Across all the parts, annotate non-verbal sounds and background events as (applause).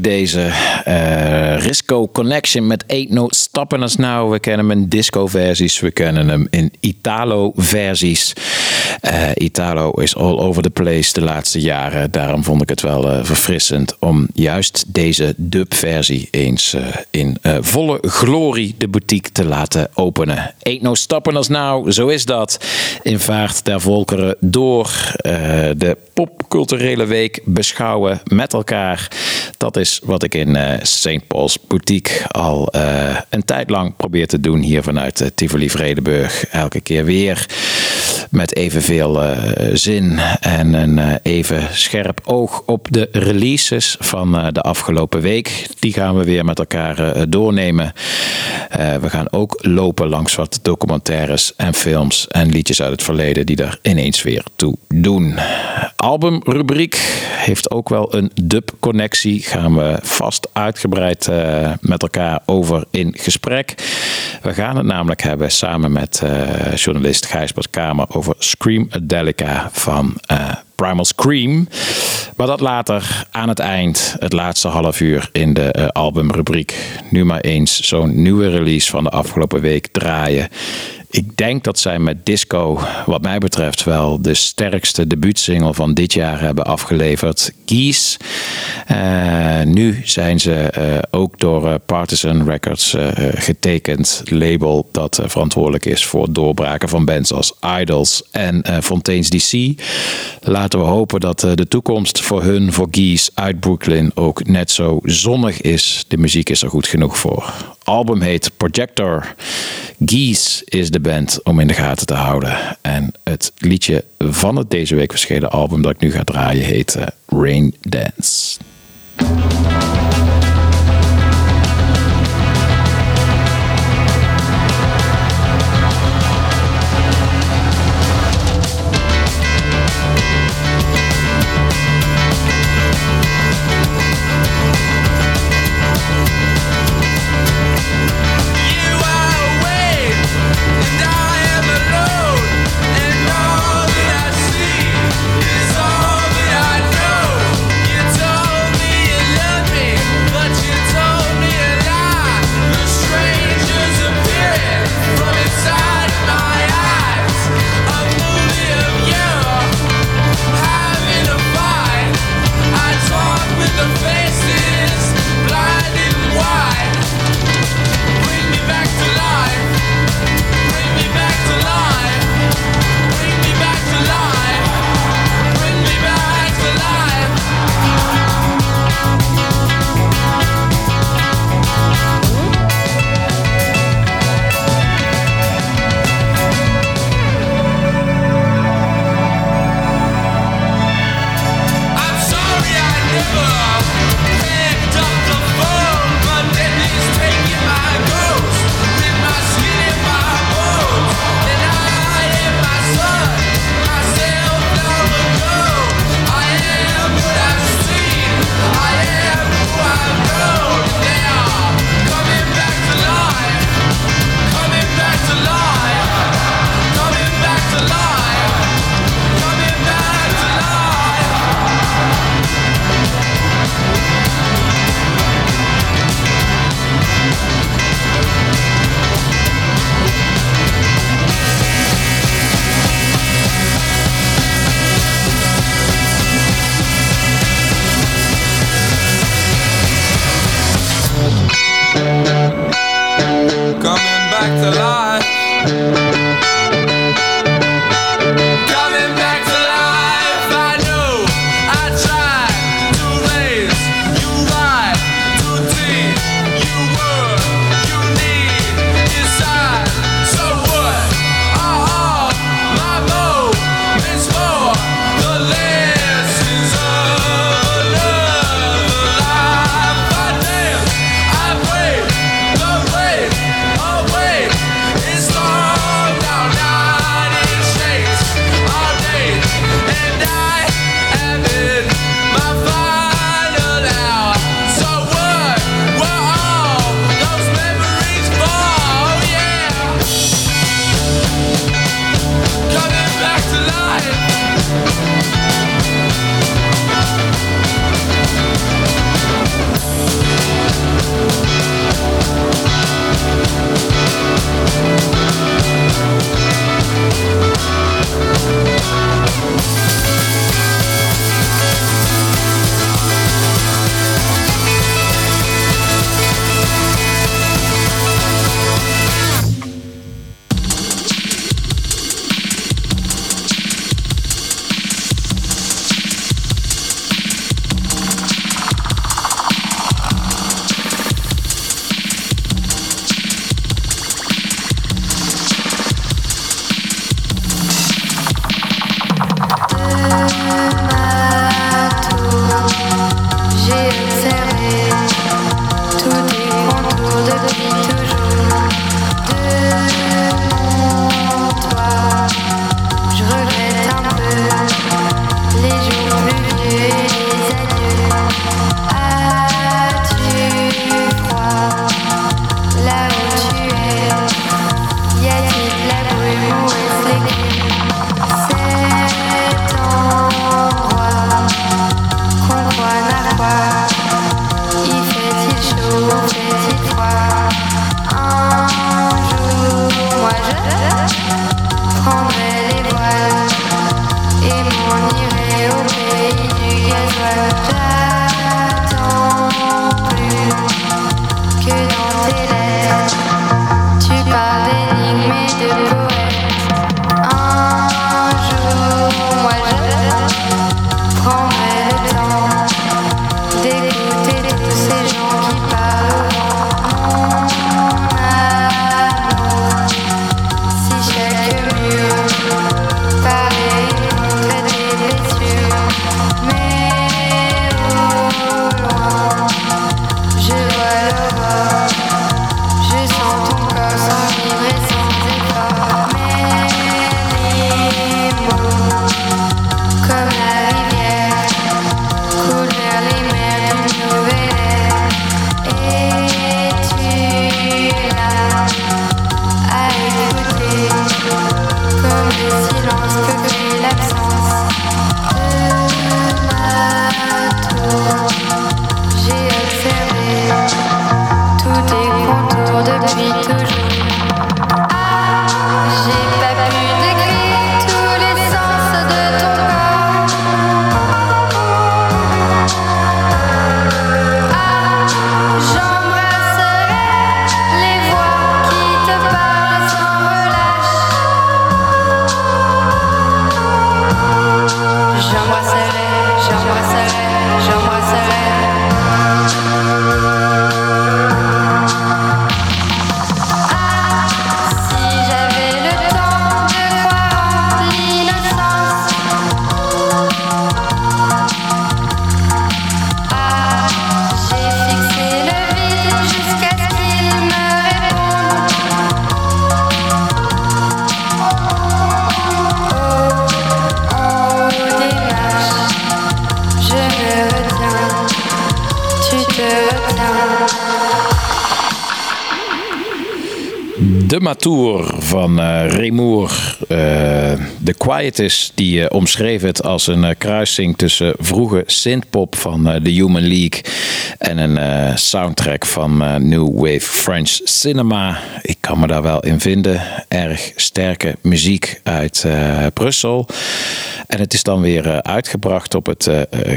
Deze eh, Risco Connection met Ain't No Stopping Us Now. We kennen hem in disco-versies, we kennen hem in Italo-versies. Uh, Italo is all over the place de laatste jaren. Daarom vond ik het wel uh, verfrissend om juist deze dub-versie eens uh, in volle glorie de boutique te laten openen. Ain't no stoppen als nou, zo is dat. In vaart der volkeren door de popculturele week beschouwen met elkaar. Dat is wat ik in St. Paul's Boutique al een tijd lang probeer te doen hier vanuit Tivoli Vredenburg. Elke keer weer met evenveel uh, zin en een uh, even scherp oog op de releases van uh, de afgelopen week. Die gaan we weer met elkaar doornemen. we gaan ook lopen langs wat documentaires en films en liedjes uit het verleden die er ineens weer toe doen. Albumrubriek heeft ook wel een dub-connectie. Gaan we vast uitgebreid met elkaar over in gesprek. We gaan het namelijk hebben samen met journalist Gijsbert Kamer over Screamadelica van uh, Primal Scream. Maar dat later aan het eind, het laatste half uur in de uh, albumrubriek. Nu maar eens zo'n nieuwe release van de afgelopen week draaien. Ik denk dat zij met Disco, wat mij betreft, wel de sterkste debuutsingle van dit jaar hebben afgeleverd. Geese. Uh, nu zijn ze uh, ook door uh, Partisan Records getekend. Label dat verantwoordelijk is voor doorbraken van bands als Idols en Fontaine's DC. Laten we hopen dat de toekomst voor hun, voor Geese uit Brooklyn, ook net zo zonnig is. De muziek is er goed genoeg voor. Album heet Projector. Geese is de band om in de gaten te houden. En het liedje van het deze week verschenen album dat ik nu ga draaien heet uh, Rain Dance. Quietus, die uh, omschreef het als een kruising tussen vroege synthpop van The Human League en een soundtrack van New Wave French Cinema. Ik kan me daar wel in vinden. Erg sterke muziek uit Brussel. En het is dan weer uitgebracht op het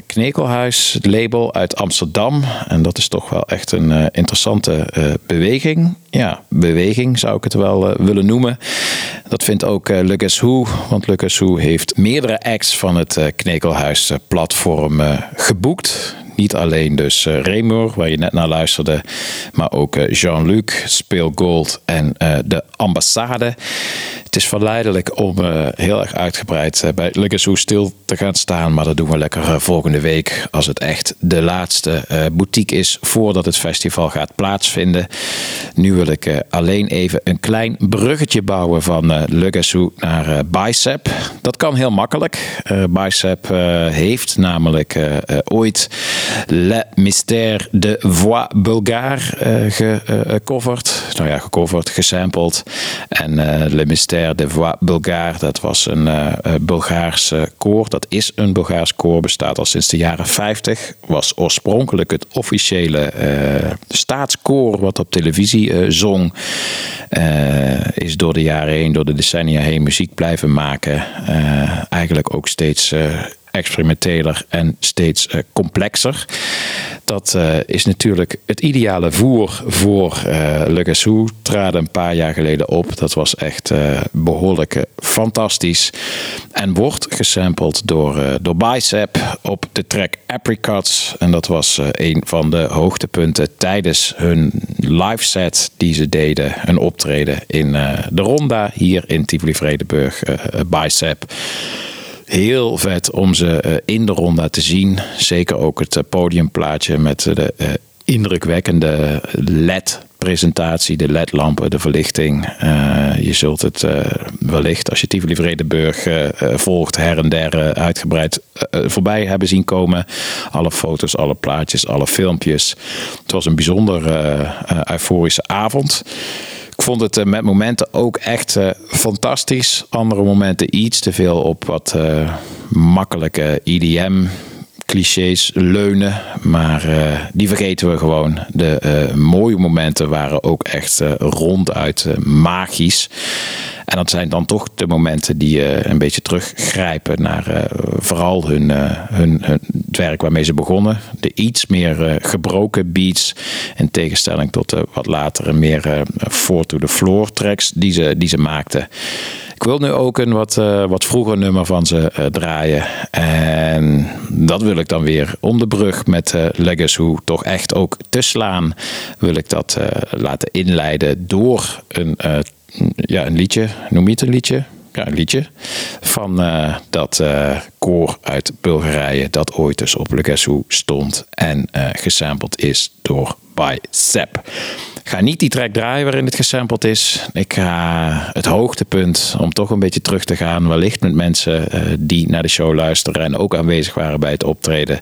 Knekelhuis label uit Amsterdam. En dat is toch wel echt een interessante beweging. Ja, beweging zou ik het wel willen noemen. Dat vindt ook uh, Lucas Who, want Lucas Who heeft meerdere acts van het uh, Knekelhuis uh, platform geboekt. Niet alleen dus uh, waar je net naar luisterde, maar ook Jean-Luc, Speel Gold en de ambassade. Is verleidelijk om heel erg uitgebreid bij Lucas stil te gaan staan, maar dat doen we lekker volgende week als het echt de laatste boutique is voordat het festival gaat plaatsvinden. Nu wil ik alleen even een klein bruggetje bouwen van uh, Gassou naar Bicep. Dat kan heel makkelijk. Bicep heeft namelijk ooit Le Mystère de Voix Bulgare gecoverd. Nou ja, gecoverd, gesampled. En Le Mystère de Voix Bulgare, dat was een Bulgaarse koor. Dat is een Bulgaars koor, bestaat al sinds de jaren 50. Was oorspronkelijk het officiële staatskoor wat op televisie zong. is door de jaren heen, door de decennia heen muziek blijven maken. Uh, eigenlijk ook steeds uh, experimenteler en steeds uh, complexer. Dat uh, is natuurlijk het ideale voer voor uh, Le Gassou. Traden een paar jaar geleden op. Dat was echt behoorlijk fantastisch. En wordt gesampled door, door Bicep op de track Apricots. En dat was een van de hoogtepunten tijdens hun live set die ze deden. Een optreden in de Ronda hier in Tivoli-Vredenburg. Bicep heel vet om ze uh, in de ronde te zien. Zeker ook het uh, podiumplaatje met de uh, indrukwekkende LED-presentatie, de LED-lampen, de verlichting. Eh, je zult het uh, wellicht, als je Tivoli Vredenburg uh, volgt, her en der uitgebreid voorbij hebben zien komen. Alle foto's, alle plaatjes, alle filmpjes. Het was een bijzonder euforische avond. Ik vond het met momenten ook echt fantastisch. Andere momenten iets te veel op wat makkelijke IDM clichés leunen. Maar uh, die vergeten we gewoon. De uh, mooie momenten waren ook echt uh, ronduit magisch. En dat zijn dan toch de momenten die een beetje teruggrijpen naar vooral hun, hun, hun, het werk waarmee ze begonnen. De iets meer gebroken beats. In tegenstelling tot de wat latere, meer four to the floor tracks die ze, die ze maakten. Ik wil nu ook een wat, uh, wat vroeger nummer van ze uh, draaien. En dat wil ik dan weer om de brug met uh, Legacy toch echt ook te slaan. Wil ik dat laten inleiden door een, ja, een liedje. Noem je het een liedje? ja, een liedje van dat koor uit Bulgarije dat ooit dus op Legacy stond en uh, gesampled is door By Sepp ga niet die track draaien waarin het gesampled is. Ik ga het hoogtepunt, om toch een beetje terug te gaan, wellicht met mensen uh, die naar de show luisteren en ook aanwezig waren bij het optreden.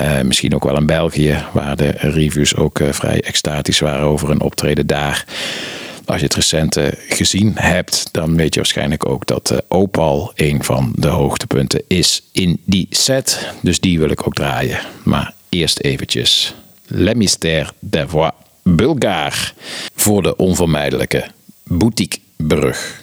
Uh, misschien ook wel in België, waar de reviews ook uh, vrij extatisch waren over een optreden daar. Als je het recente gezien hebt, dan weet je waarschijnlijk ook dat Opal een van de hoogtepunten is in die set. Dus die wil ik ook draaien. Maar eerst eventjes Le Mystère des Voix. Bulgaar voor de onvermijdelijke boutiquebrug.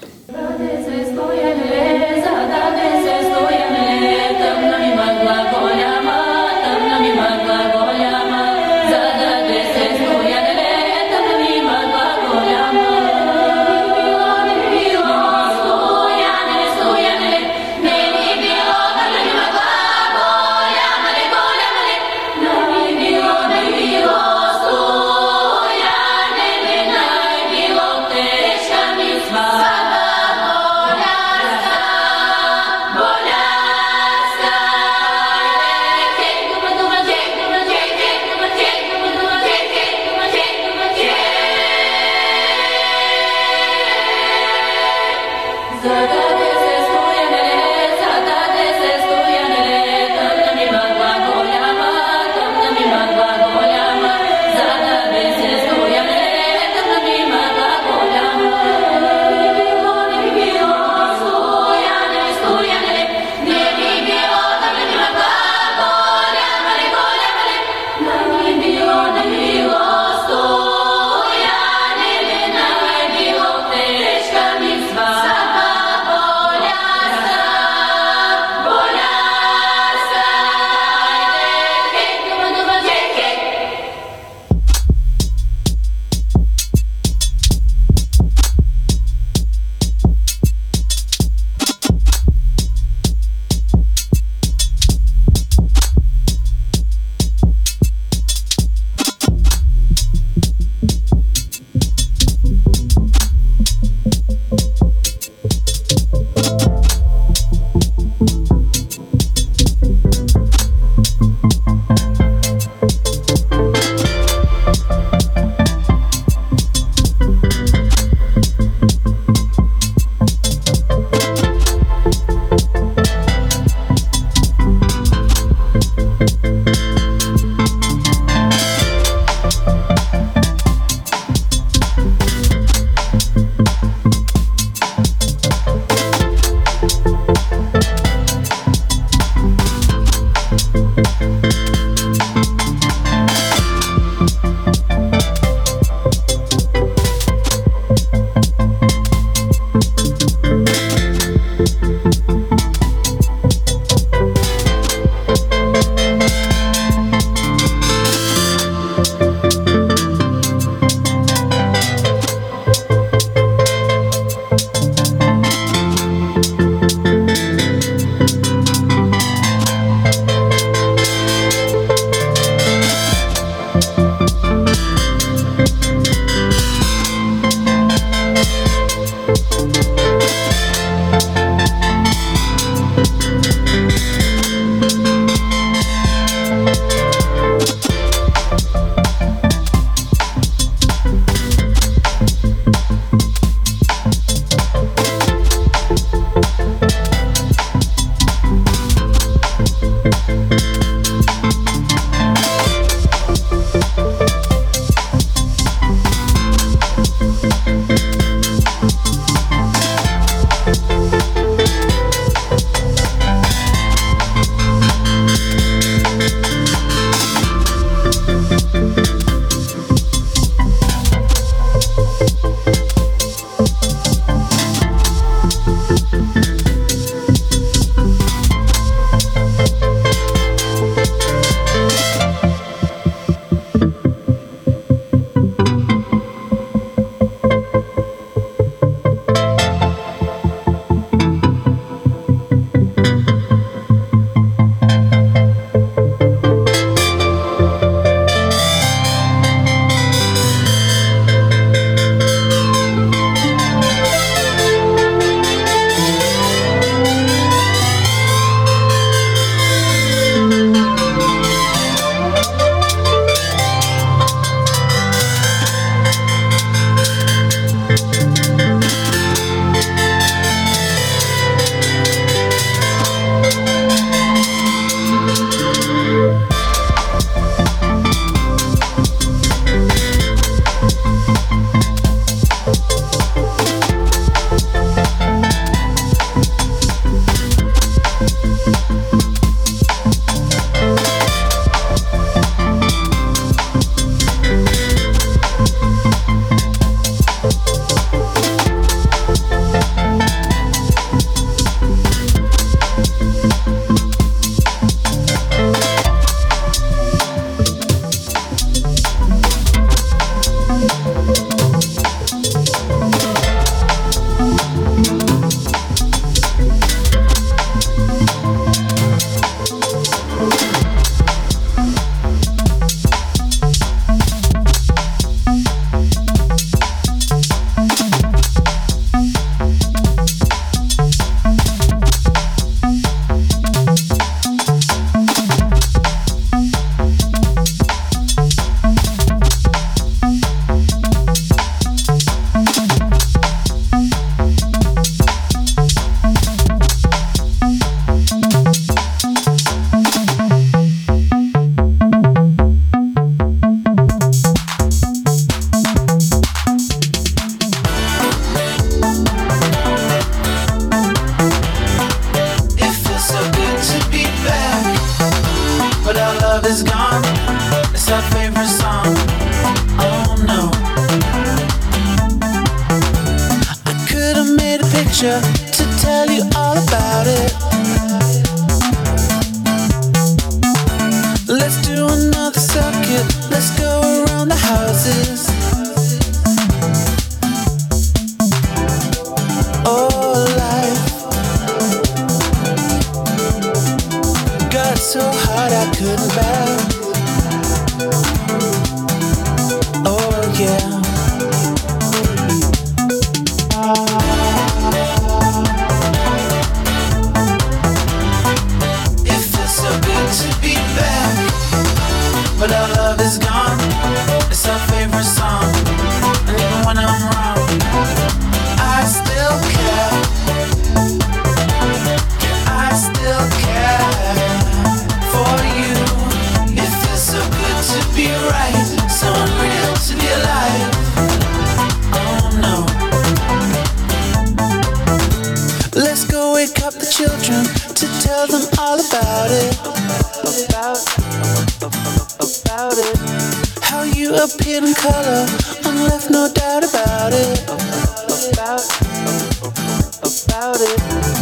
About it.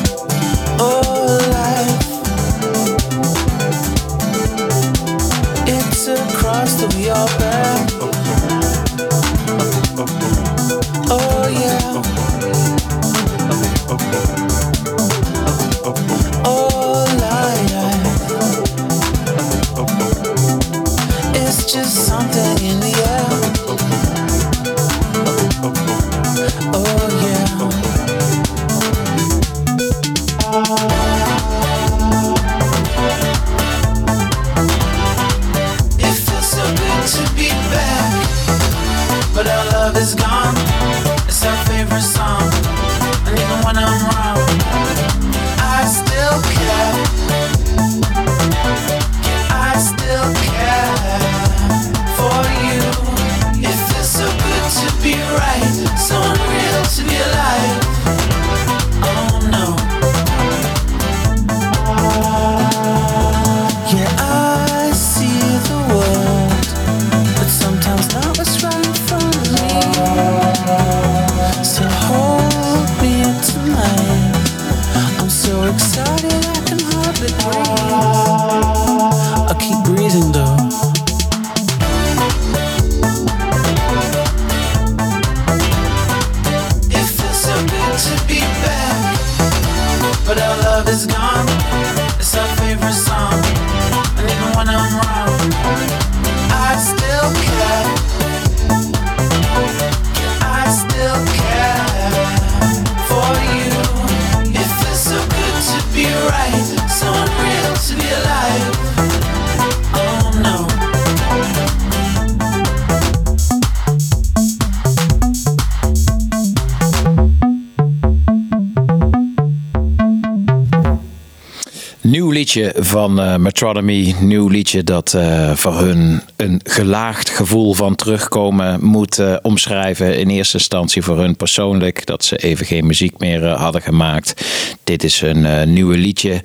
Van eh Metronomy. Nieuw liedje dat eh, voor hun een gelaagd gevoel van terugkomen moet eh, omschrijven. In eerste instantie voor hun persoonlijk. Dat ze even geen muziek meer hadden gemaakt. Dit is eh, nieuwe liedje.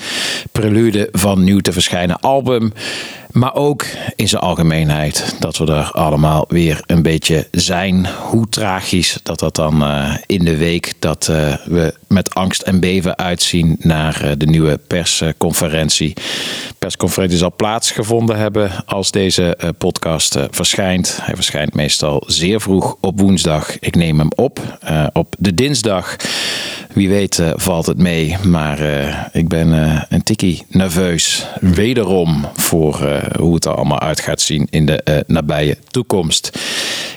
Prelude van nieuw te verschijnen album. Maar ook in zijn algemeenheid dat we er allemaal weer een beetje zijn. Hoe tragisch dat dat dan eh, in de week dat eh, we met angst en beven uitzien naar eh, de nieuwe persconferentie. Persconferentie zal plaatsgevonden hebben als deze podcast verschijnt. Hij verschijnt meestal zeer vroeg op woensdag. Ik neem hem op op de dinsdag. Wie weet eh, valt het mee, maar eh, ik ben eh, een tikkie nerveus. Wederom voor hoe het er allemaal uit gaat zien in de nabije toekomst.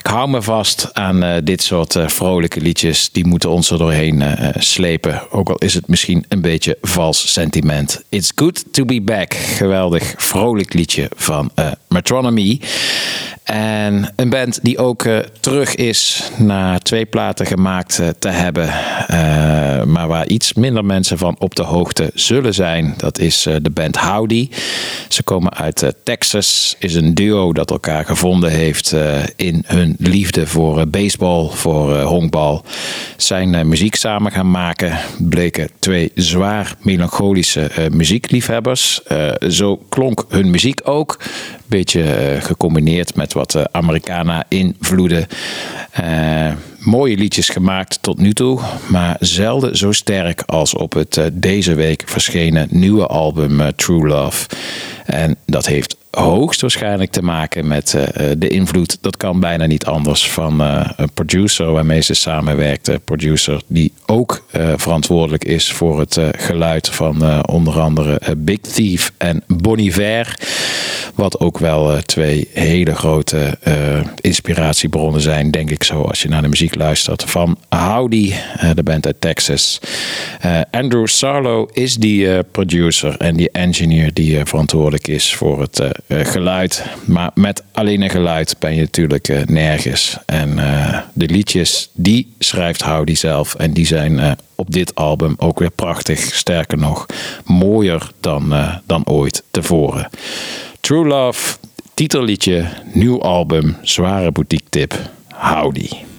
Ik hou me vast aan eh, dit soort eh, vrolijke liedjes. Die moeten ons er doorheen eh, slepen. Ook al is het misschien een beetje vals sentiment. It's good to be back. Geweldig vrolijk liedje van Metronomy. En een band die ook terug is na twee platen gemaakt te hebben. maar waar iets minder mensen van op de hoogte zullen zijn. Dat is de band Howdy. Ze komen uit Texas. Is een duo dat elkaar gevonden heeft in hun liefde voor baseball, voor honkbal, zijn muziek samen gaan maken. Bleken twee zwaar melancholische muziekliefhebbers. zo klonk hun muziek ook. Beetje gecombineerd met wat Americana-invloeden. mooie liedjes gemaakt tot nu toe, maar zelden zo sterk als op het deze week verschenen nieuwe album True Love. En dat heeft hoogstwaarschijnlijk te maken met uh, de invloed, dat kan bijna niet anders, van uh, een producer waarmee ze samenwerkte. Producer die ook verantwoordelijk is voor het geluid van onder andere Big Thief en Bon Iver. Wat ook wel twee hele grote inspiratiebronnen zijn, denk ik zo, als je naar de muziek luistert. Van Howdy, de band uit Texas. Andrew Sarlo is die producer en die engineer die verantwoordelijk is voor het geluid. Maar met alleen een geluid ben je natuurlijk nergens. En de liedjes, die schrijft Howdy zelf. En die zijn op dit album ook weer prachtig. Sterker nog, mooier dan, dan ooit tevoren. True Love, titelliedje, nieuw album, zware boutique tip. Howdy.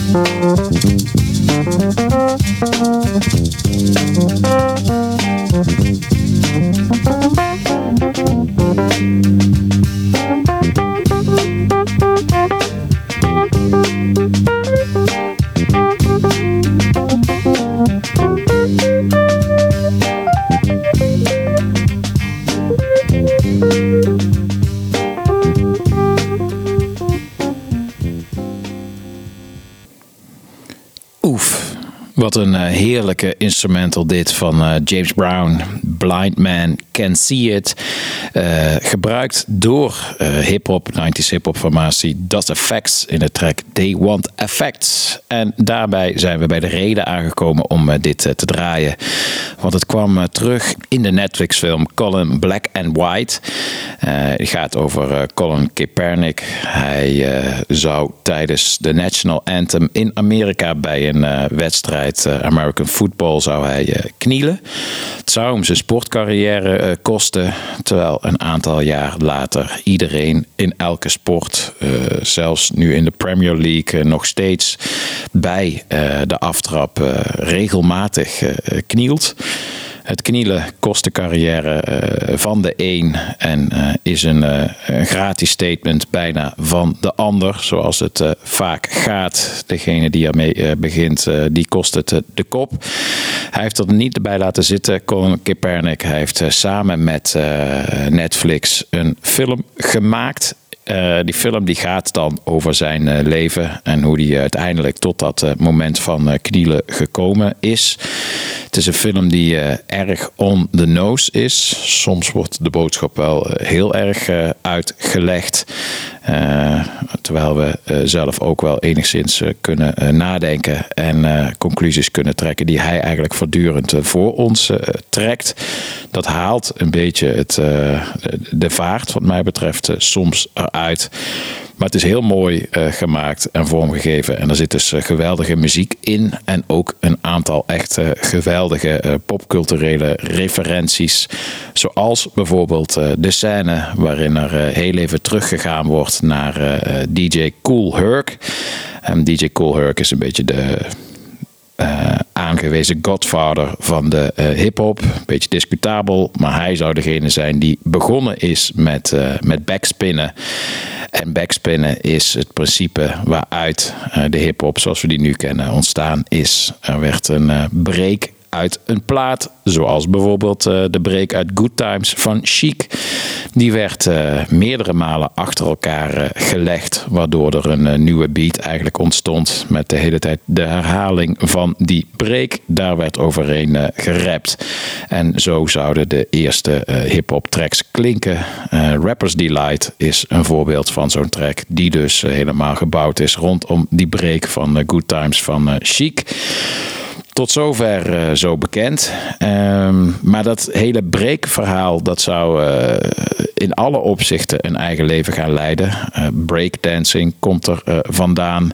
thank you Wat een uh, heerlijke instrumental dit van uh, James Brown. Blind Man Can See It. Uh, gebruikt door hip-hop, 90s hip-hop formatie Das Effects in de track They Want Effects. En daarbij zijn we bij de reden aangekomen om dit te draaien. Want het kwam terug in de Netflix-film Colin Black and White. het gaat over Colin Kaepernick. Hij zou tijdens de National Anthem in Amerika bij een wedstrijd American Football zou hij knielen. Het zou hem zijn sportcarrière kosten. Terwijl een aantal jaar later iedereen in elke sport, zelfs nu in de Premier League, nog steeds bij de aftrap regelmatig knielt. Het knielen kost de carrière uh, van de een en uh, is een, uh, een, gratis statement bijna van de ander. Zoals het vaak gaat. Degene die ermee begint, die kost het de kop. Hij heeft er niet bij laten zitten, Colin Kaepernick. Hij heeft samen met Netflix een film gemaakt. Die film die gaat dan over zijn leven en hoe hij uiteindelijk tot dat moment van knielen gekomen is. Het is een film die erg on the nose is. Soms wordt de boodschap wel heel erg uitgelegd. terwijl we zelf ook wel enigszins kunnen nadenken en conclusies kunnen trekken die hij eigenlijk voortdurend voor ons trekt. Dat haalt een beetje het, de vaart, wat mij betreft, soms eruit. Maar het is heel mooi uh, gemaakt en vormgegeven. En er zit dus uh, geweldige muziek in. En ook een aantal echt uh, geweldige popculturele referenties. Zoals bijvoorbeeld de scène waarin er heel even teruggegaan wordt naar DJ Cool Herc. En DJ Cool Herc is een beetje de uh, aangewezen godfather van de uh, hip-hop. Beetje discutabel, maar hij zou degene zijn die begonnen is met, uh, met backspinnen. En backspinnen is het principe waaruit de hip-hop zoals we die nu kennen ontstaan is. Er werd een break uit een plaat. Zoals bijvoorbeeld uh, de break uit Good Times van Chic. Die werd uh, meerdere malen achter elkaar uh, gelegd. Waardoor er een nieuwe beat eigenlijk ontstond. Met de hele tijd de herhaling van die break. Daar werd overheen gerapt. En zo zouden de eerste hip-hop tracks klinken. Rappers Delight is een voorbeeld van zo'n track. Die dus helemaal gebouwd is rondom die break van Good Times van Chic. Tot zover uh, zo bekend. Um, maar dat hele breakverhaal, dat zou uh, in alle opzichten een eigen leven gaan leiden. Uh, breakdancing komt er vandaan.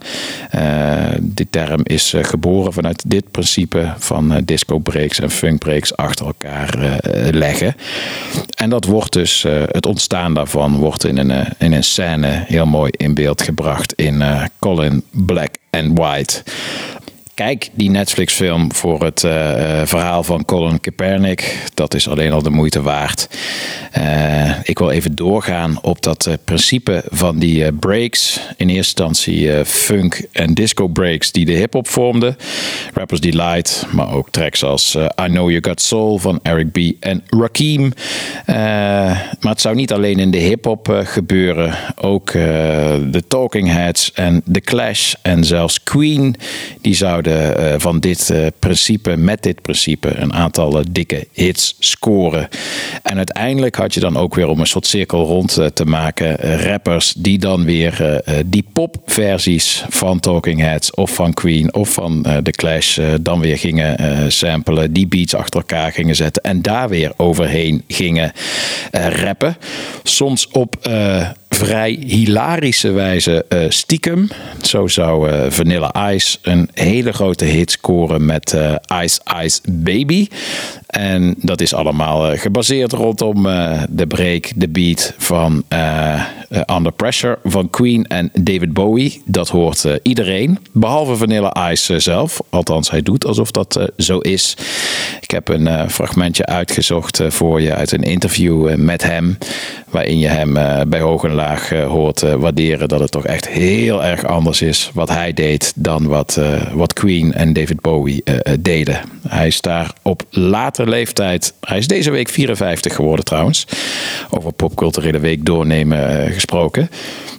die term is geboren vanuit dit principe van disco breaks en funk breaks achter elkaar leggen. En dat wordt dus, het ontstaan daarvan wordt in een, in een scène heel mooi in beeld gebracht in Colin Black and White. Kijk die Netflix-film voor het uh, verhaal van Colin Kaepernick. Dat is alleen al de moeite waard. Uh, ik wil even doorgaan op dat principe van die breaks. In eerste instantie funk en disco breaks die de hip-hop vormden. Rappers Delight, maar ook tracks als I Know You Got Soul van Eric B. en Rakim. maar het zou niet alleen in de hip-hop gebeuren. Ook de Talking Heads en The Clash en zelfs Queen. Die zouden uh, van dit uh, principe, met dit principe, een aantal uh, dikke hits scoren. En uiteindelijk had je dan ook weer om een soort cirkel rond te maken, rappers die dan weer die popversies van Talking Heads of van Queen of van The Clash dan weer gingen samplen, die beats achter elkaar gingen zetten en daar weer overheen gingen rappen. Soms op vrij hilarische wijze uh, stiekem. Zo zou uh, Vanilla Ice een hele grote hit scoren met uh, Ice Ice Baby. En dat is allemaal gebaseerd rondom de break, de beat van Under Pressure van Queen en David Bowie. Dat hoort iedereen, behalve Vanilla Ice zelf. Althans, hij doet alsof dat zo is. Ik heb een fragmentje uitgezocht voor je uit een interview met hem. Waarin je hem bij hoog en laag hoort waarderen dat het toch echt heel erg anders is wat hij deed dan wat, wat Queen en David Bowie deden. Hij is daar op later leeftijd, hij is deze week 54 geworden trouwens, over popculturele week doornemen gesproken.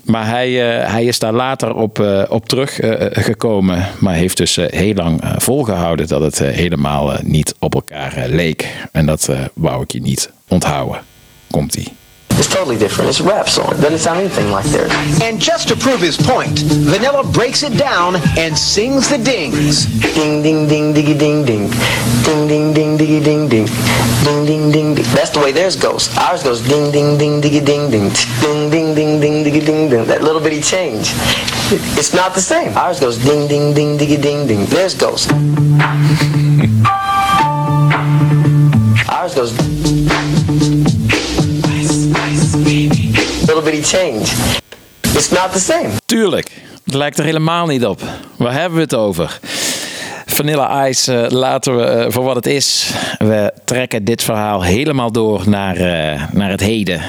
Maar hij, hij is daar later op, op teruggekomen, maar heeft dus heel lang volgehouden dat het helemaal niet op elkaar leek. En dat wou ik je niet onthouden. Komt-ie. It's totally different. It's a rap song. It doesn't sound anything like theirs. And just to prove his point, Vanilla breaks it down and sings the dings. Ding, ding, ding, diggy, ding, ding. Ding, ding, ding, diggy, ding, ding. Ding, ding, ding, ding. That's the way theirs goes. Ours goes ding, ding, ding, diggy, ding, ding. Ding, ding, ding, ding, diggy, ding, ding. That little bitty change. It's not the same. Ours goes ding, ding, ding, diggy, ding, ding. Theirs goes. Ours goes. Little bitty change. It's not the same. Tuurlijk, het lijkt er helemaal niet op. Waar hebben we het over? Vanilla Ice uh, laten we uh, voor wat het is. We trekken dit verhaal helemaal door naar, uh, naar het heden.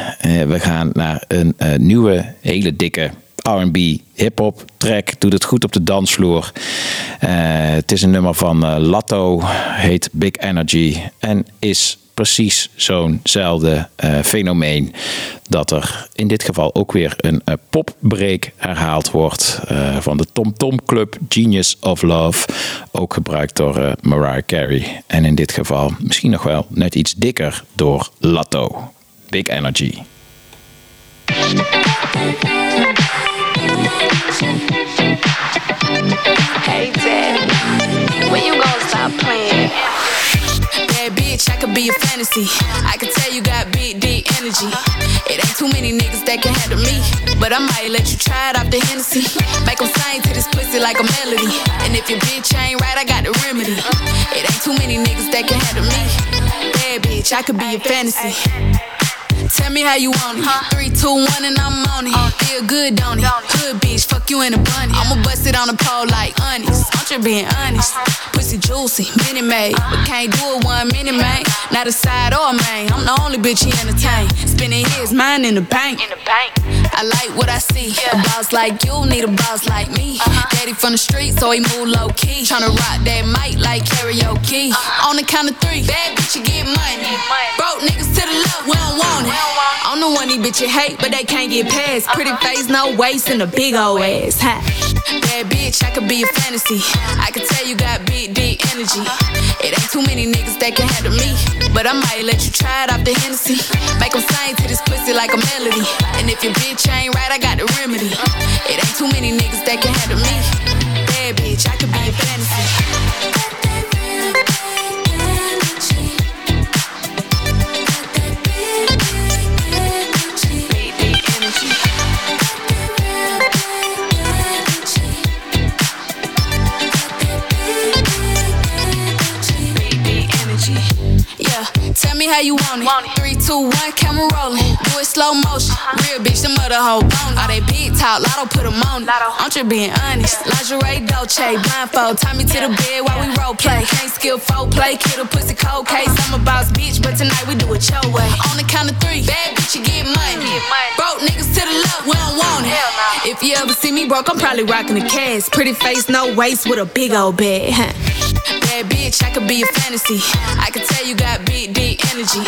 we gaan naar een nieuwe, hele dikke R&B hip-hop track. Doet het goed op de dansvloer. het is een nummer van Latto, heet Big Energy en is precies zo'nzelfde uh, fenomeen. Dat er in dit geval ook weer een uh, popbreak herhaald wordt. Uh, van de Tom Tom Club Genius of Love. Ook gebruikt door Mariah Carey. En in dit geval misschien nog wel net iets dikker door Latto. Big Energy. Hey Dad, when you gonna stop playing? Bad bitch, I could be a fantasy. I could tell you got big, deep energy. It ain't too many niggas that can handle me. But I might let you try it off the Hennessy. Make them sing to this pussy like a melody. And if your bitch ain't right, I got the remedy. It ain't too many niggas that can handle me. Bad bitch, I could be a fantasy. Tell me how you want it. Three, two, one, and I'm on it. Uh. Feel good, don't it? Good bitch, fuck you in a bunny. Uh. I'ma bust it on the pole like honest. Uh-huh. I'm just being honest. Uh-huh. Pussy juicy, mini made, uh-huh. but can't do it one minute, man. Not a side or a main. I'm the only bitch he entertain. Spending his mind in the bank. In the bank. I like what I see. A boss like you need a boss like me. Daddy from the street, so he move low key. Tryna rock that mic like karaoke. On the count of three, bad bitch, you get money. Broke niggas to the left, we don't want it. I'm the one these bitches hate, but they can't get past. Pretty face, no waist, and a big old ass. Ha. Bad bitch, I could be a fantasy. I could tell you got big, deep energy. It ain't too many niggas that can handle me. But I might let you try it off the Hennessy. Make them sing to this pussy like a melody. And if your bitch ain't right, I got the remedy. It ain't too many niggas that can handle me. Bad bitch, I could be a fantasy. Me how you want it. Three, two, one, camera rolling. Do it slow motion. Uh-huh. Real bitch, the mother whole bone. Uh-huh. All they big talk, lotto put them on. it. I'm just being honest. Lingerie, Dolce, blindfold. Tie me to the bed while we role play. Can't skill folk play, kid a pussy cold uh-huh. case. I'm a boss bitch, but tonight we do it your way. On the count of three, bad bitch, you get money. Broke niggas to the left, we don't want it. If you ever see me broke, I'm probably rocking the cash. Pretty face, no waist, with a big old bag. (laughs) Bad bitch, I could be a fantasy. I could tell you got big, deep energy.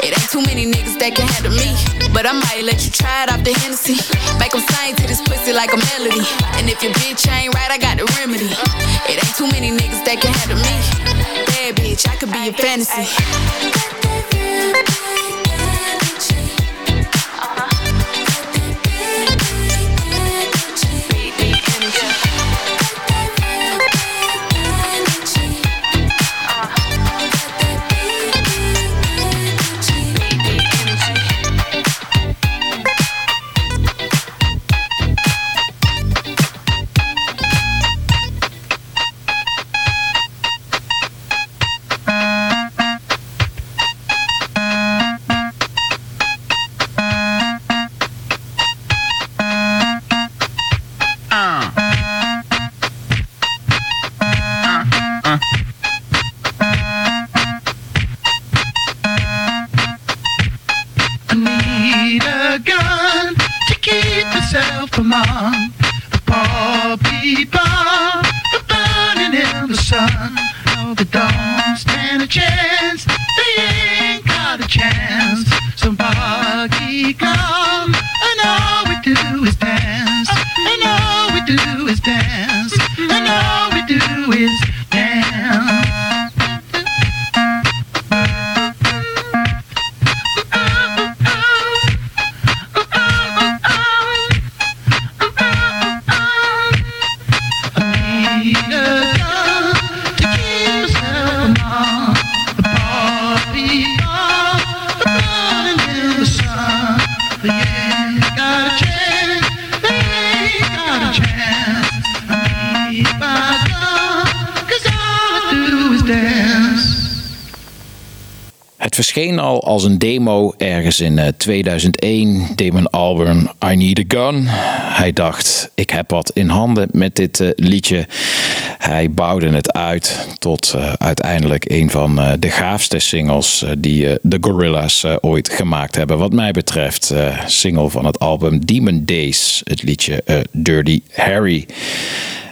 It ain't too many niggas that can handle me. But I might let you try it off the Hennessy. Make them sing to this pussy like a melody. And if your bitch ain't right, I got the remedy. It ain't too many niggas that can handle me. Bad bitch, I could be a fantasy. Verscheen al als een demo ergens in eh, 2001. Damon Albarn, I Need a Gun. Hij dacht, ik heb wat in handen met dit eh, liedje. Hij bouwde het uit tot eh, uiteindelijk een van eh, de gaafste singles die de Gorillaz eh, ooit gemaakt hebben. Wat mij betreft, single van het album Demon Days, het liedje Dirty Harry.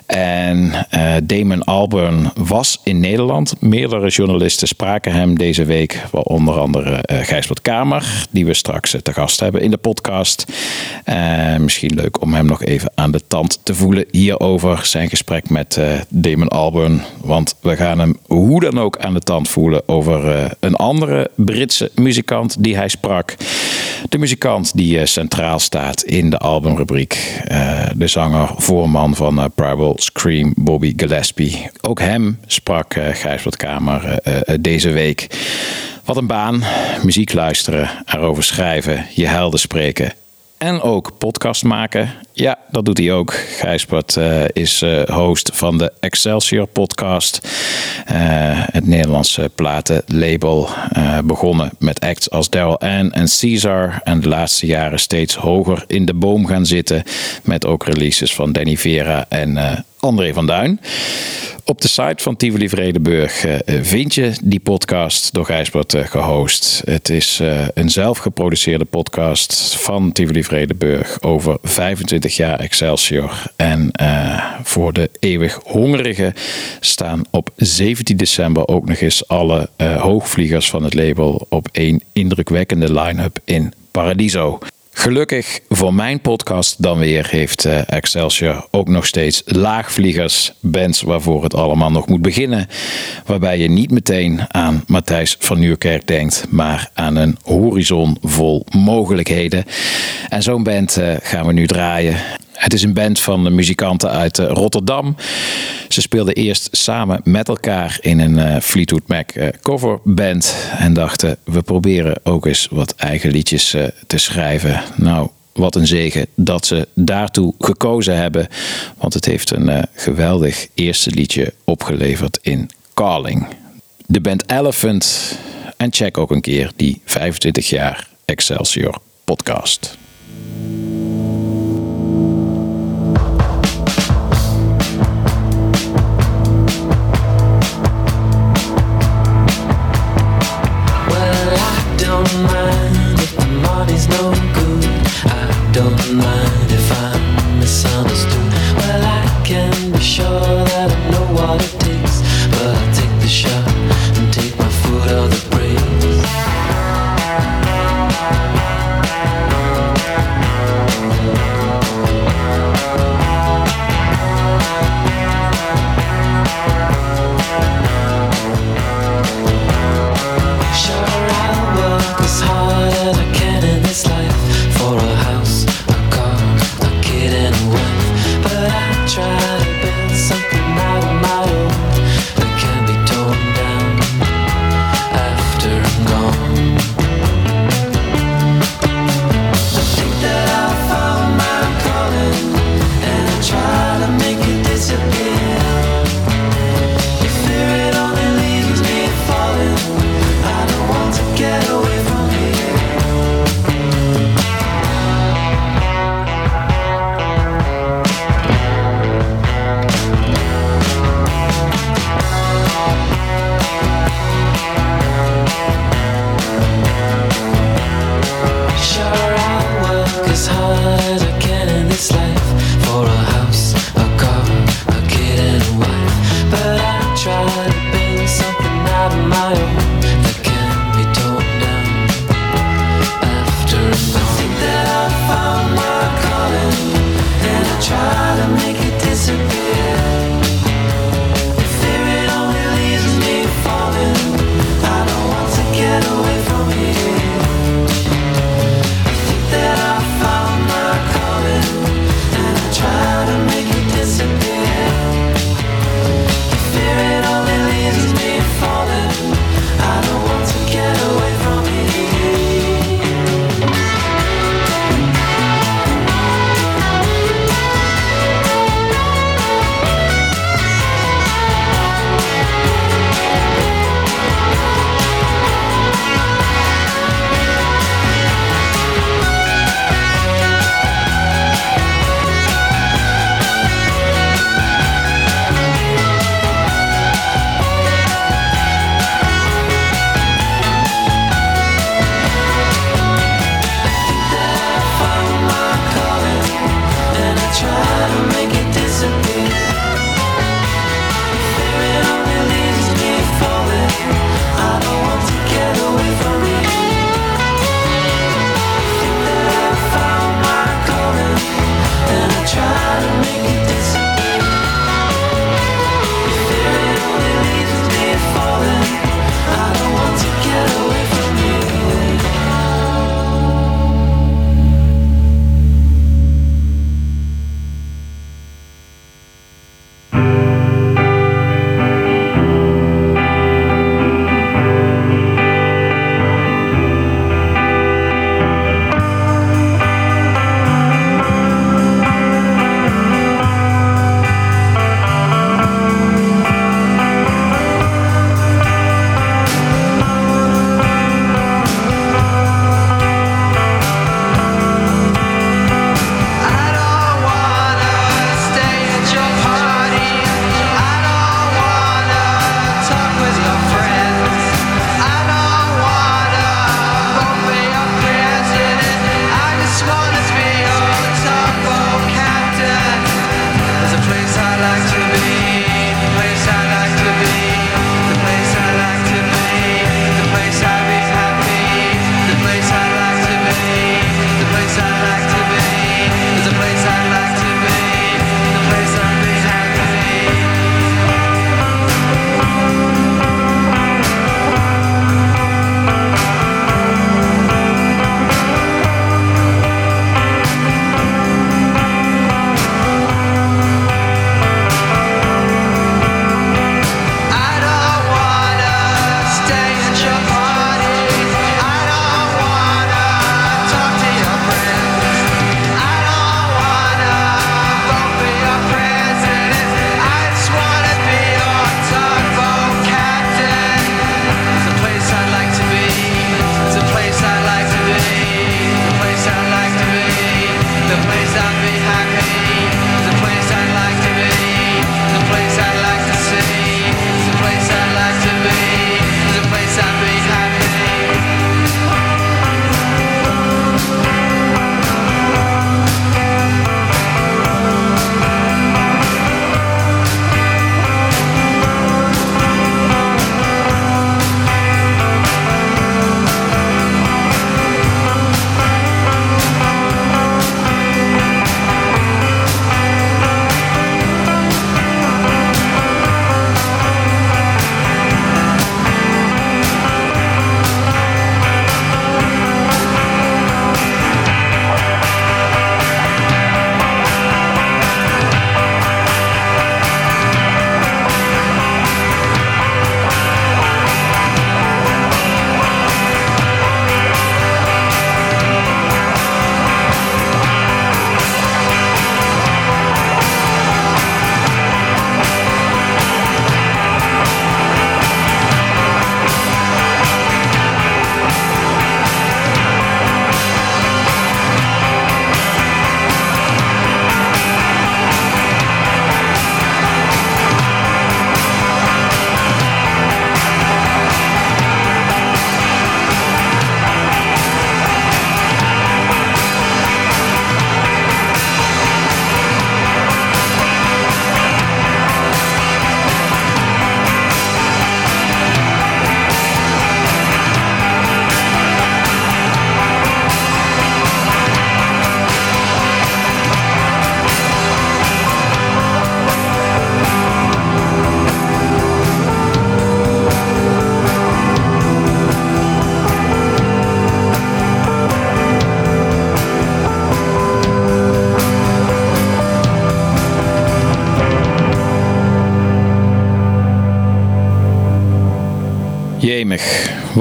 En eh, Damon Albarn was in Nederland. Meerdere journalisten spraken hem deze week. Onder andere eh Gijsbert Kamer, die we straks eh, te gast hebben in de podcast. Misschien leuk om hem nog even aan de tand te voelen hierover. Zijn gesprek met Damon Albarn. Want we gaan hem hoe dan ook aan de tand voelen over een andere Britse muzikant die hij sprak. De muzikant die eh, centraal staat in de albumrubriek. Eh, de zanger, voorman van eh, Primal Scream, Bobby Gillespie. Ook hem sprak Gijsbert Kamer deze week. Wat een baan. Muziek luisteren, erover schrijven, je helden spreken. En ook podcast maken. Ja, dat doet hij ook. Gijsbert uh, is uh, host van de Excelsior podcast. Uh, het Nederlandse platenlabel. begonnen met acts als Daryl Ann en Caesar. En de laatste jaren steeds hoger in de boom gaan zitten. Met ook releases van Danny Vera en André van Duin. Op de site van Tivoli Vredenburg eh, vind je die podcast door Gijsbert eh, gehost. Het is eh, een zelfgeproduceerde podcast van Tivoli Vredenburg over 25 jaar Excelsior. En voor de eeuwig hongerigen staan op 17 december ook nog eens alle hoogvliegers van het label op één indrukwekkende line-up in Paradiso. Gelukkig voor mijn podcast dan weer heeft eh, Excelsior ook nog steeds laagvliegers, bands waarvoor het allemaal nog moet beginnen. Waarbij je niet meteen aan Matthijs van Nieuwkerk denkt, maar aan een horizon vol mogelijkheden. En zo'n band uh, gaan we nu draaien. Het is een band van muzikanten uit eh, Rotterdam. Ze speelden eerst samen met elkaar in een uh, Fleetwood Mac uh, coverband. En dachten, we proberen ook eens wat eigen liedjes te schrijven. Nou, wat een zegen dat ze daartoe gekozen hebben. Want het heeft een geweldig eerste liedje opgeleverd in Calling. De band Elephant. En check ook een keer die 25 jaar Excelsior podcast. Try to build something out of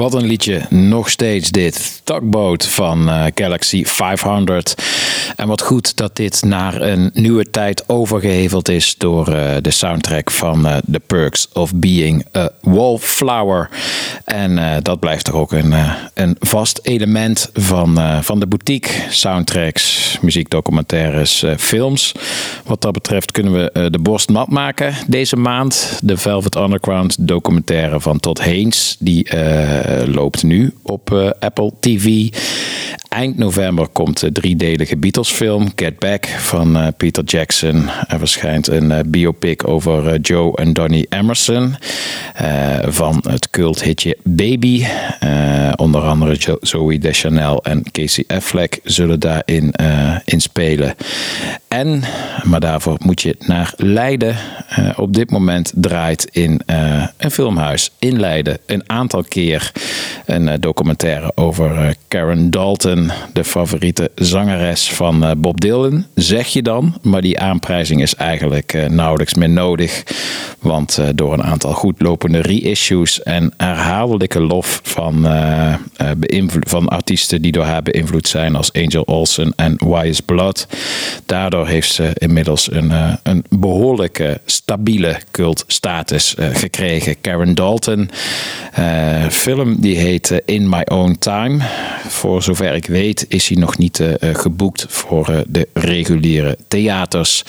Wat een liedje. Nog steeds dit. Tugboat van uh, Galaxy 500. En wat goed dat dit naar een nieuwe tijd overgeheveld is door uh, de soundtrack van uh, The Perks of Being a Wallflower. En dat blijft toch ook een, een vast element van, van de boutique. Soundtracks, muziekdocumentaires, films. Wat dat betreft kunnen we de borst mat maken deze maand. De Velvet Underground documentaire van Todd Haynes. Die loopt nu op uh, Apple TV. Eind november komt de driedelige Beatles-film Get Back van uh, Peter Jackson. Er verschijnt een uh, biopic over Joe en Donny Emerson van het culthitje Baby. onder andere Zoe Deschanel en Casey Affleck zullen daarin in spelen. En, maar daarvoor moet je naar Leiden. op dit moment draait in een filmhuis in Leiden een aantal keer een eh, documentaire over eh, Karen Dalton, de favoriete zangeres van eh, Bob Dylan, zeg je dan. Maar die aanprijzing is eigenlijk nauwelijks meer nodig. Want door een aantal goedlopende reissues en herhaaldelijke lof van, van artiesten die door haar beïnvloed zijn, als Angel Olsen en Wise Blood. Daardoor heeft ze inmiddels een, een behoorlijke stabiele cultstatus gekregen. Karen Dalton, film die heet eh, In My Own Time. Voor zover ik weet is hij nog niet uh, geboekt voor uh, de reguliere theaters.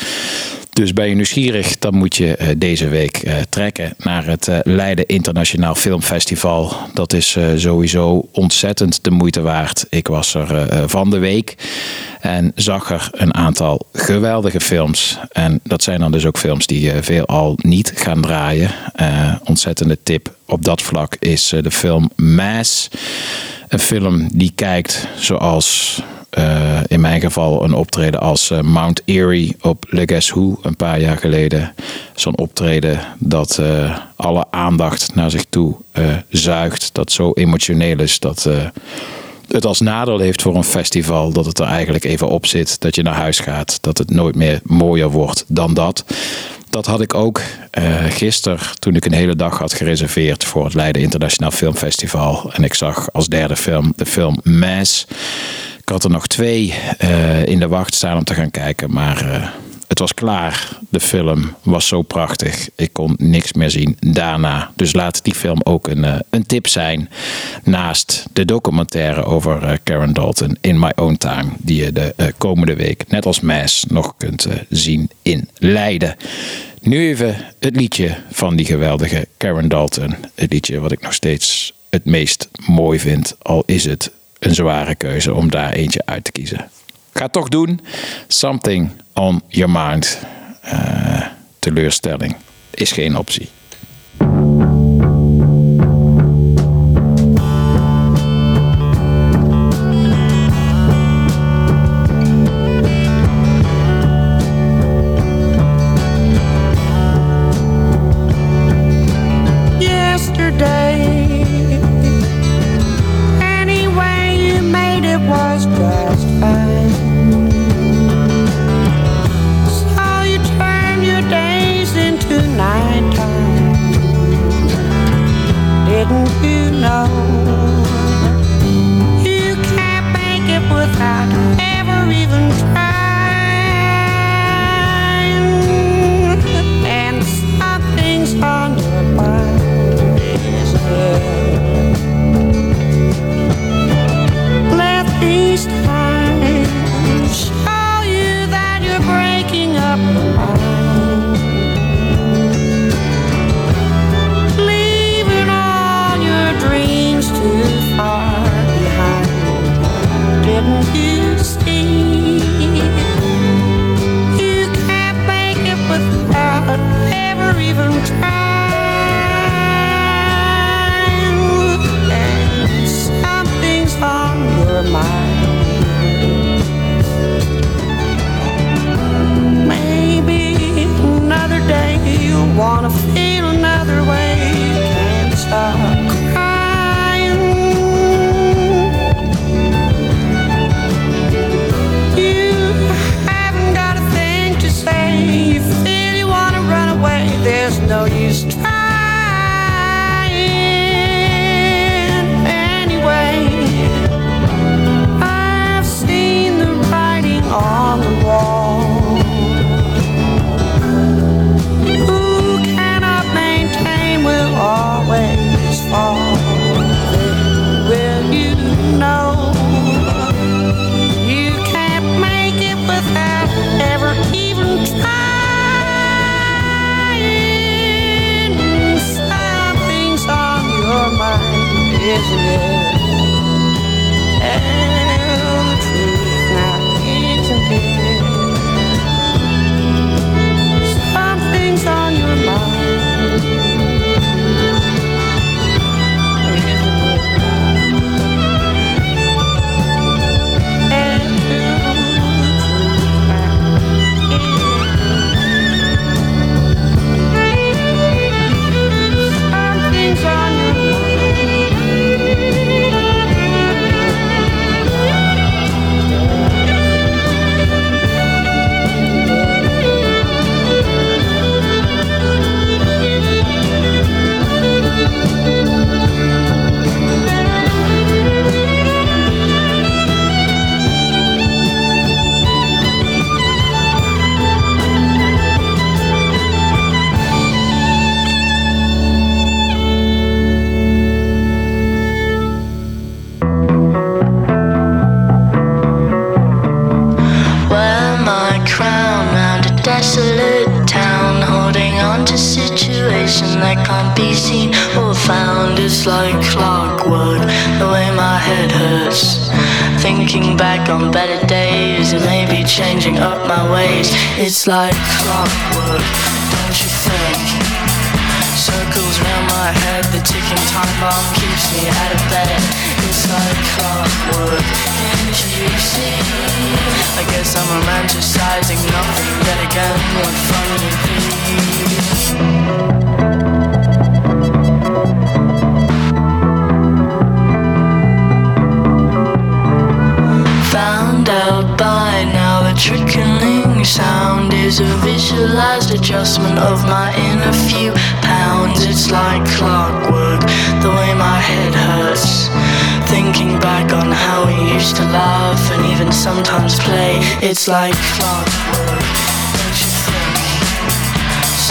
Dus ben je nieuwsgierig, dan moet je deze week trekken naar het Leiden Internationaal Filmfestival. Dat is sowieso ontzettend de moeite waard. Ik was er van de week en zag er een aantal geweldige films. En dat zijn dan dus ook films die veelal niet gaan draaien. ontzettende tip op dat vlak is de film Mass. Een film die kijkt zoals uh, in mijn geval een optreden als uh, Mount Erie op Le Guess Who een paar jaar geleden. Zo'n optreden dat uh, alle aandacht naar zich toe zuigt. Dat zo emotioneel is dat het als nadeel heeft voor een festival dat het er eigenlijk even op zit. Dat je naar huis gaat. Dat het nooit meer mooier wordt dan dat. Dat had ik ook uh, gisteren toen ik een hele dag had gereserveerd voor het Leiden Internationaal Filmfestival. En ik zag als derde film de film Mass. Ik had er nog twee uh, in de wacht staan om te gaan kijken, maar uh, het was klaar. De film was zo prachtig. Ik kon niks meer zien daarna. Dus laat die film ook een, uh, een tip zijn. Naast de documentaire over uh, Karen Dalton in My Own Time. Die je de uh, komende week, net als Mass, nog kunt zien in Leiden. Nu even het liedje van die geweldige Karen Dalton. Het liedje wat ik nog steeds het meest mooi vind. Al is het een zware keuze om daar eentje uit te kiezen. Ga toch doen. Something on your mind. Uh, teleurstelling is geen optie.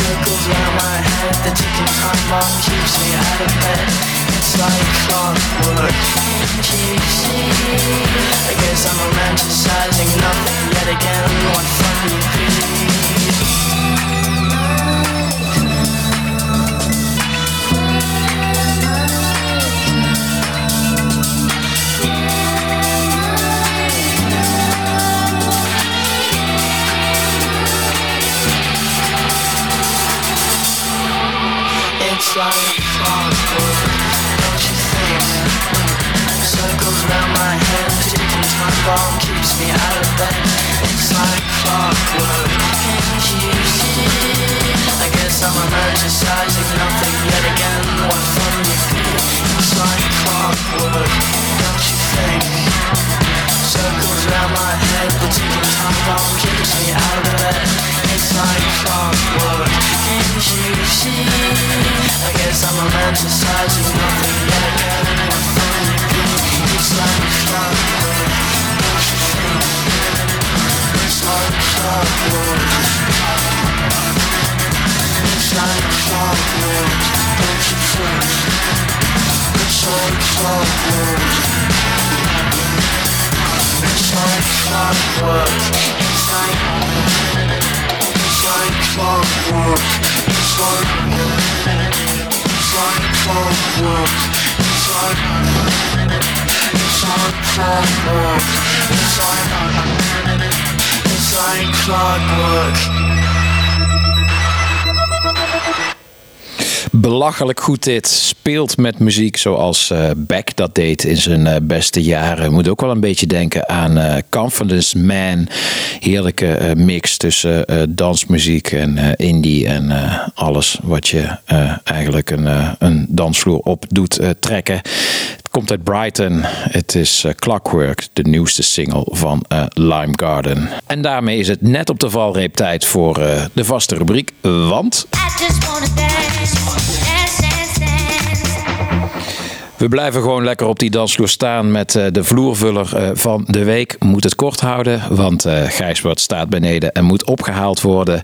Circles around my head, the ticking time bomb keeps me out of bed. It's like clockwork? I guess I'm romanticizing nothing yet again. What fun would Circles around my head, my bomb keeps me out of the ticking time bomb keeps me out of bed. It's like clockwork, can't you see? I guess I'm romanticizing nothing yet again. What fun it be? It's like clockwork, don't you think? It's like clockwork. It's like clockwork? It's like clockwork. It's like clockwork. It's like It's like clockwork. It's like It's clockwork. It's like It's clockwork. It's like It's clockwork. Belachelijk goed dit. Speelt met muziek zoals uh, Beck dat deed in zijn uh, beste jaren. Moet ook wel een beetje denken aan uh, Confidence Man. Heerlijke mix tussen dansmuziek en indie en alles wat je eigenlijk een, een dansvloer op doet trekken. Het komt uit Brighton. Het is Clockwork, de nieuwste single van Lime Garden. En daarmee is het net op de valreep tijd voor de vaste rubriek. Want... We blijven gewoon lekker op die dansvloer staan met uh, de vloervuller uh, van de week. Moet het kort houden, want uh, Gijsbert staat beneden en moet opgehaald worden.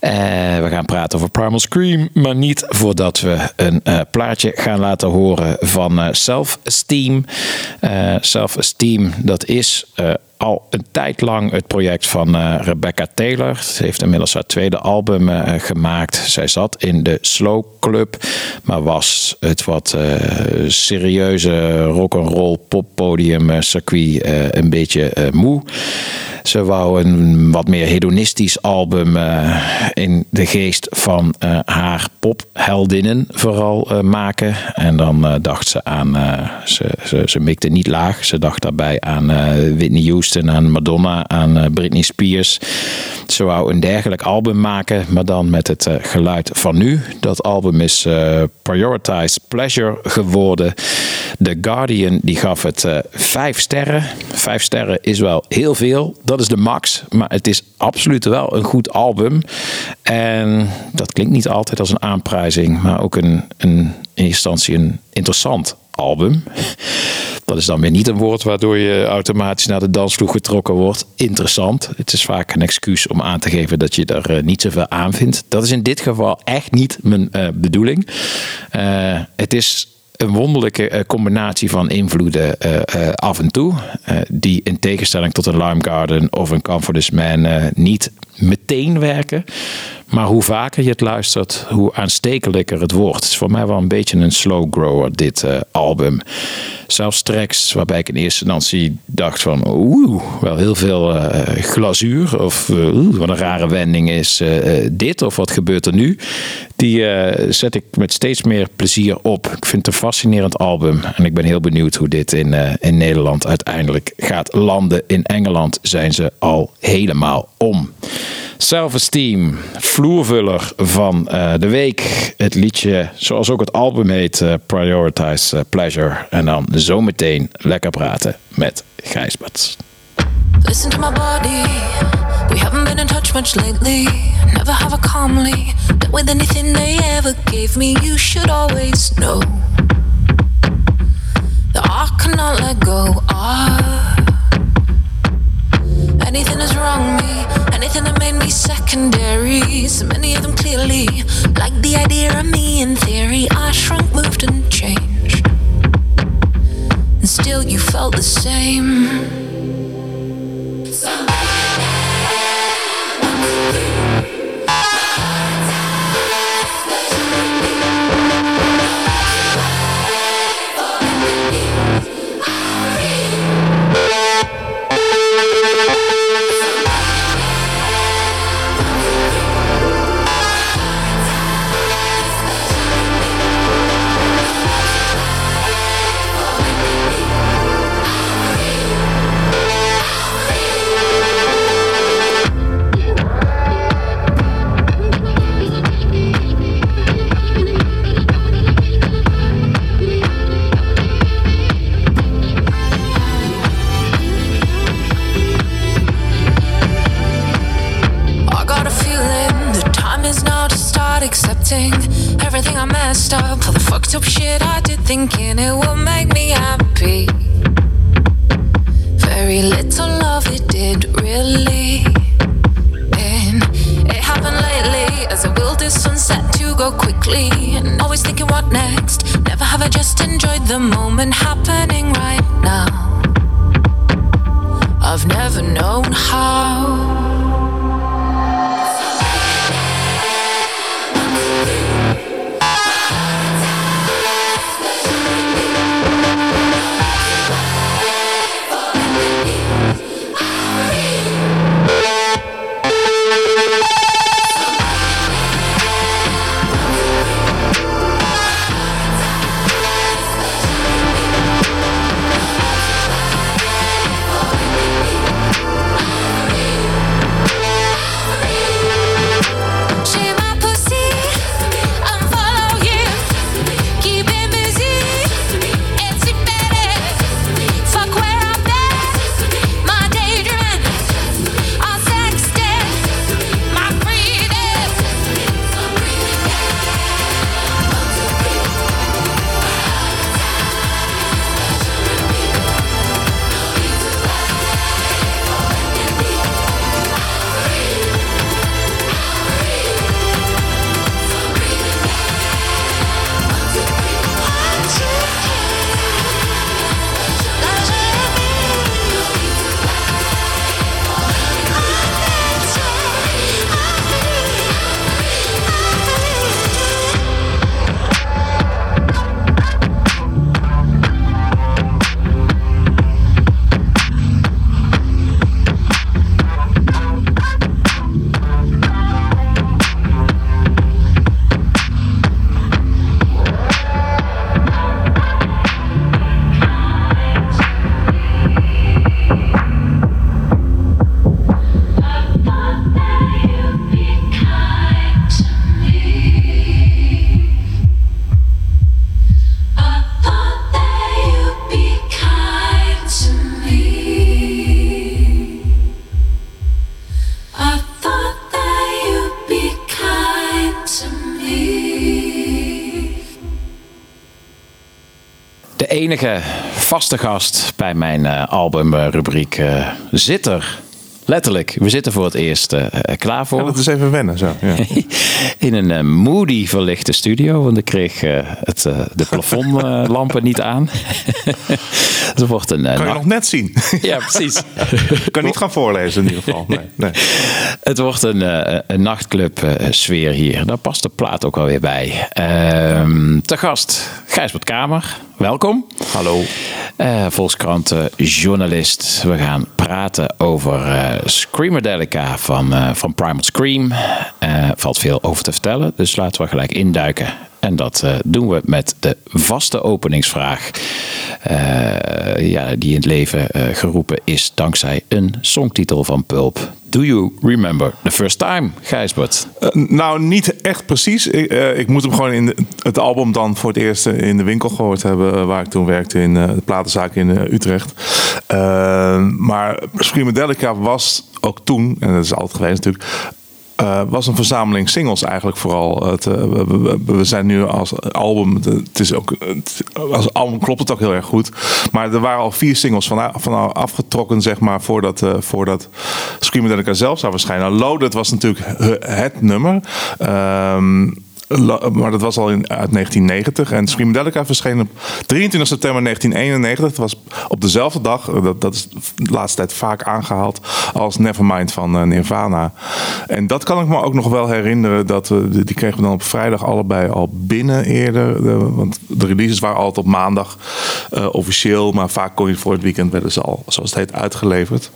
we gaan praten over Primal Scream, maar niet voordat we een plaatje gaan laten horen van Self Esteem. Self Esteem, dat is al een tijd lang het project van uh, Rebecca Taylor. Ze heeft inmiddels haar tweede album uh, gemaakt. Zij zat in de Slow Club, maar was het wat uh, serieuze rock'n'roll poppodium circuit een beetje moe. Ze wou een wat meer hedonistisch album in de geest van haar popheldinnen vooral maken. En dan dacht ze aan, ze, ze, ze mikte niet laag. Ze dacht daarbij aan Whitney Houston, aan Madonna, aan Britney Spears. Ze wou een dergelijk album maken, maar dan met het geluid van nu. Dat album is uh, Prioritized Pleasure geworden. The Guardian die gaf het vijf sterren. Vijf sterren is wel heel veel. Dat is de max. Maar het is absoluut wel een goed album. En dat klinkt niet altijd als een aanprijzing. Maar ook een, een, in instantie een interessant album. Dat is dan weer niet een woord waardoor je automatisch naar de dansvloer getrokken wordt. Interessant. Het is vaak een excuus om aan te geven dat je er uh, niet zoveel aan vindt. Dat is in dit geval echt niet mijn uh, bedoeling. Uh, het is een wonderlijke combinatie van invloeden af en toe. die in tegenstelling tot een Lime Garden of een Comfortless Man niet meteen werken. Maar hoe vaker je het luistert, hoe aanstekelijker het wordt. Het is voor mij wel een beetje een slow grower, dit uh, album. Zelfs tracks waarbij ik in eerste instantie dacht van... oeh, wel heel veel uh, glazuur. Of oeh, wat een rare wending is dit. Of wat gebeurt er nu? Die zet ik met steeds meer plezier op. Ik vind het een fascinerend album. En ik ben heel benieuwd hoe dit in, in Nederland uiteindelijk gaat landen. In Engeland zijn ze al helemaal om. Self-Esteem, vloervuller van uh, de week. Het liedje, zoals ook het album heet, uh, Prioritize uh, Pleasure. En dan zometeen lekker praten met Gijsbert. Listen to my body. We haven't been in touch much lately. Never have a calmly dealt with anything they ever gave me. You should always know that I cannot let go. I Anything is wrong me, anything that made me secondary. So many of them clearly, like the idea of me in theory. I shrunk, moved, and changed. And still you felt the same. Somebody messed up, all the fucked up shit I did, thinking it would make me happy. Very little love it did, really. And it happened lately, as I willed this sunset to go quickly. And always thinking, what next? Never have I just enjoyed the moment happening right now. I've never known how. Enige vaste gast bij mijn uh, albumrubriek uh, zit er. Letterlijk, we zitten voor het eerst uh, klaar voor. Ja, dat is even wennen zo. Ja. (laughs) In een uh, moody verlichte studio, want ik kreeg uh, het, de plafondlampen niet aan. (laughs) het wordt een, kan je nog net zien. (laughs) ja, precies. ik (laughs) kan niet gaan voorlezen in ieder geval. Nee, nee. Het wordt een, een nachtclub sfeer hier. Daar past de plaat ook wel weer bij. Ehm, te gast Gijsbert Kamer, welkom. Hallo. Volkskrant journalist. We gaan praten over Screamadelica van, uh, van Primal Scream. Uh, valt veel over te vertellen, dus laten we gelijk induiken. En dat uh, doen we met de vaste openingsvraag. ja, die in het leven geroepen is dankzij een songtitel van Pulp. Do you remember the first time, Gijsbert? nou, niet echt precies. Ik, ik moet hem gewoon in het album dan voor het eerst in de winkel gehoord hebben. Waar ik toen werkte in de platenzaak in Utrecht. maar Screamadelica was ook toen, en dat is altijd geweest natuurlijk, uh, was een verzameling singles eigenlijk vooral. Het, uh, we, zijn nu als album, het is ook, als album klopt het ook heel erg goed. Maar er waren al vier singles van, van afgetrokken, zeg maar, voordat, uh, voordat Screamer zelf zou verschijnen. Loaded was natuurlijk het nummer. Ehm, maar dat was al in, uit 1990. En Screamadelica verscheen op 23 september 1991. Het was op dezelfde dag, dat, dat is de laatste tijd vaak aangehaald, als Nevermind van uh, Nirvana. En dat kan ik me ook nog wel herinneren. Dat, die kregen we dan op vrijdag allebei al binnen eerder. want de releases waren altijd op maandag uh, officieel. Maar vaak kon je voor het weekend werden ze al, zoals het heet, uitgeleverd.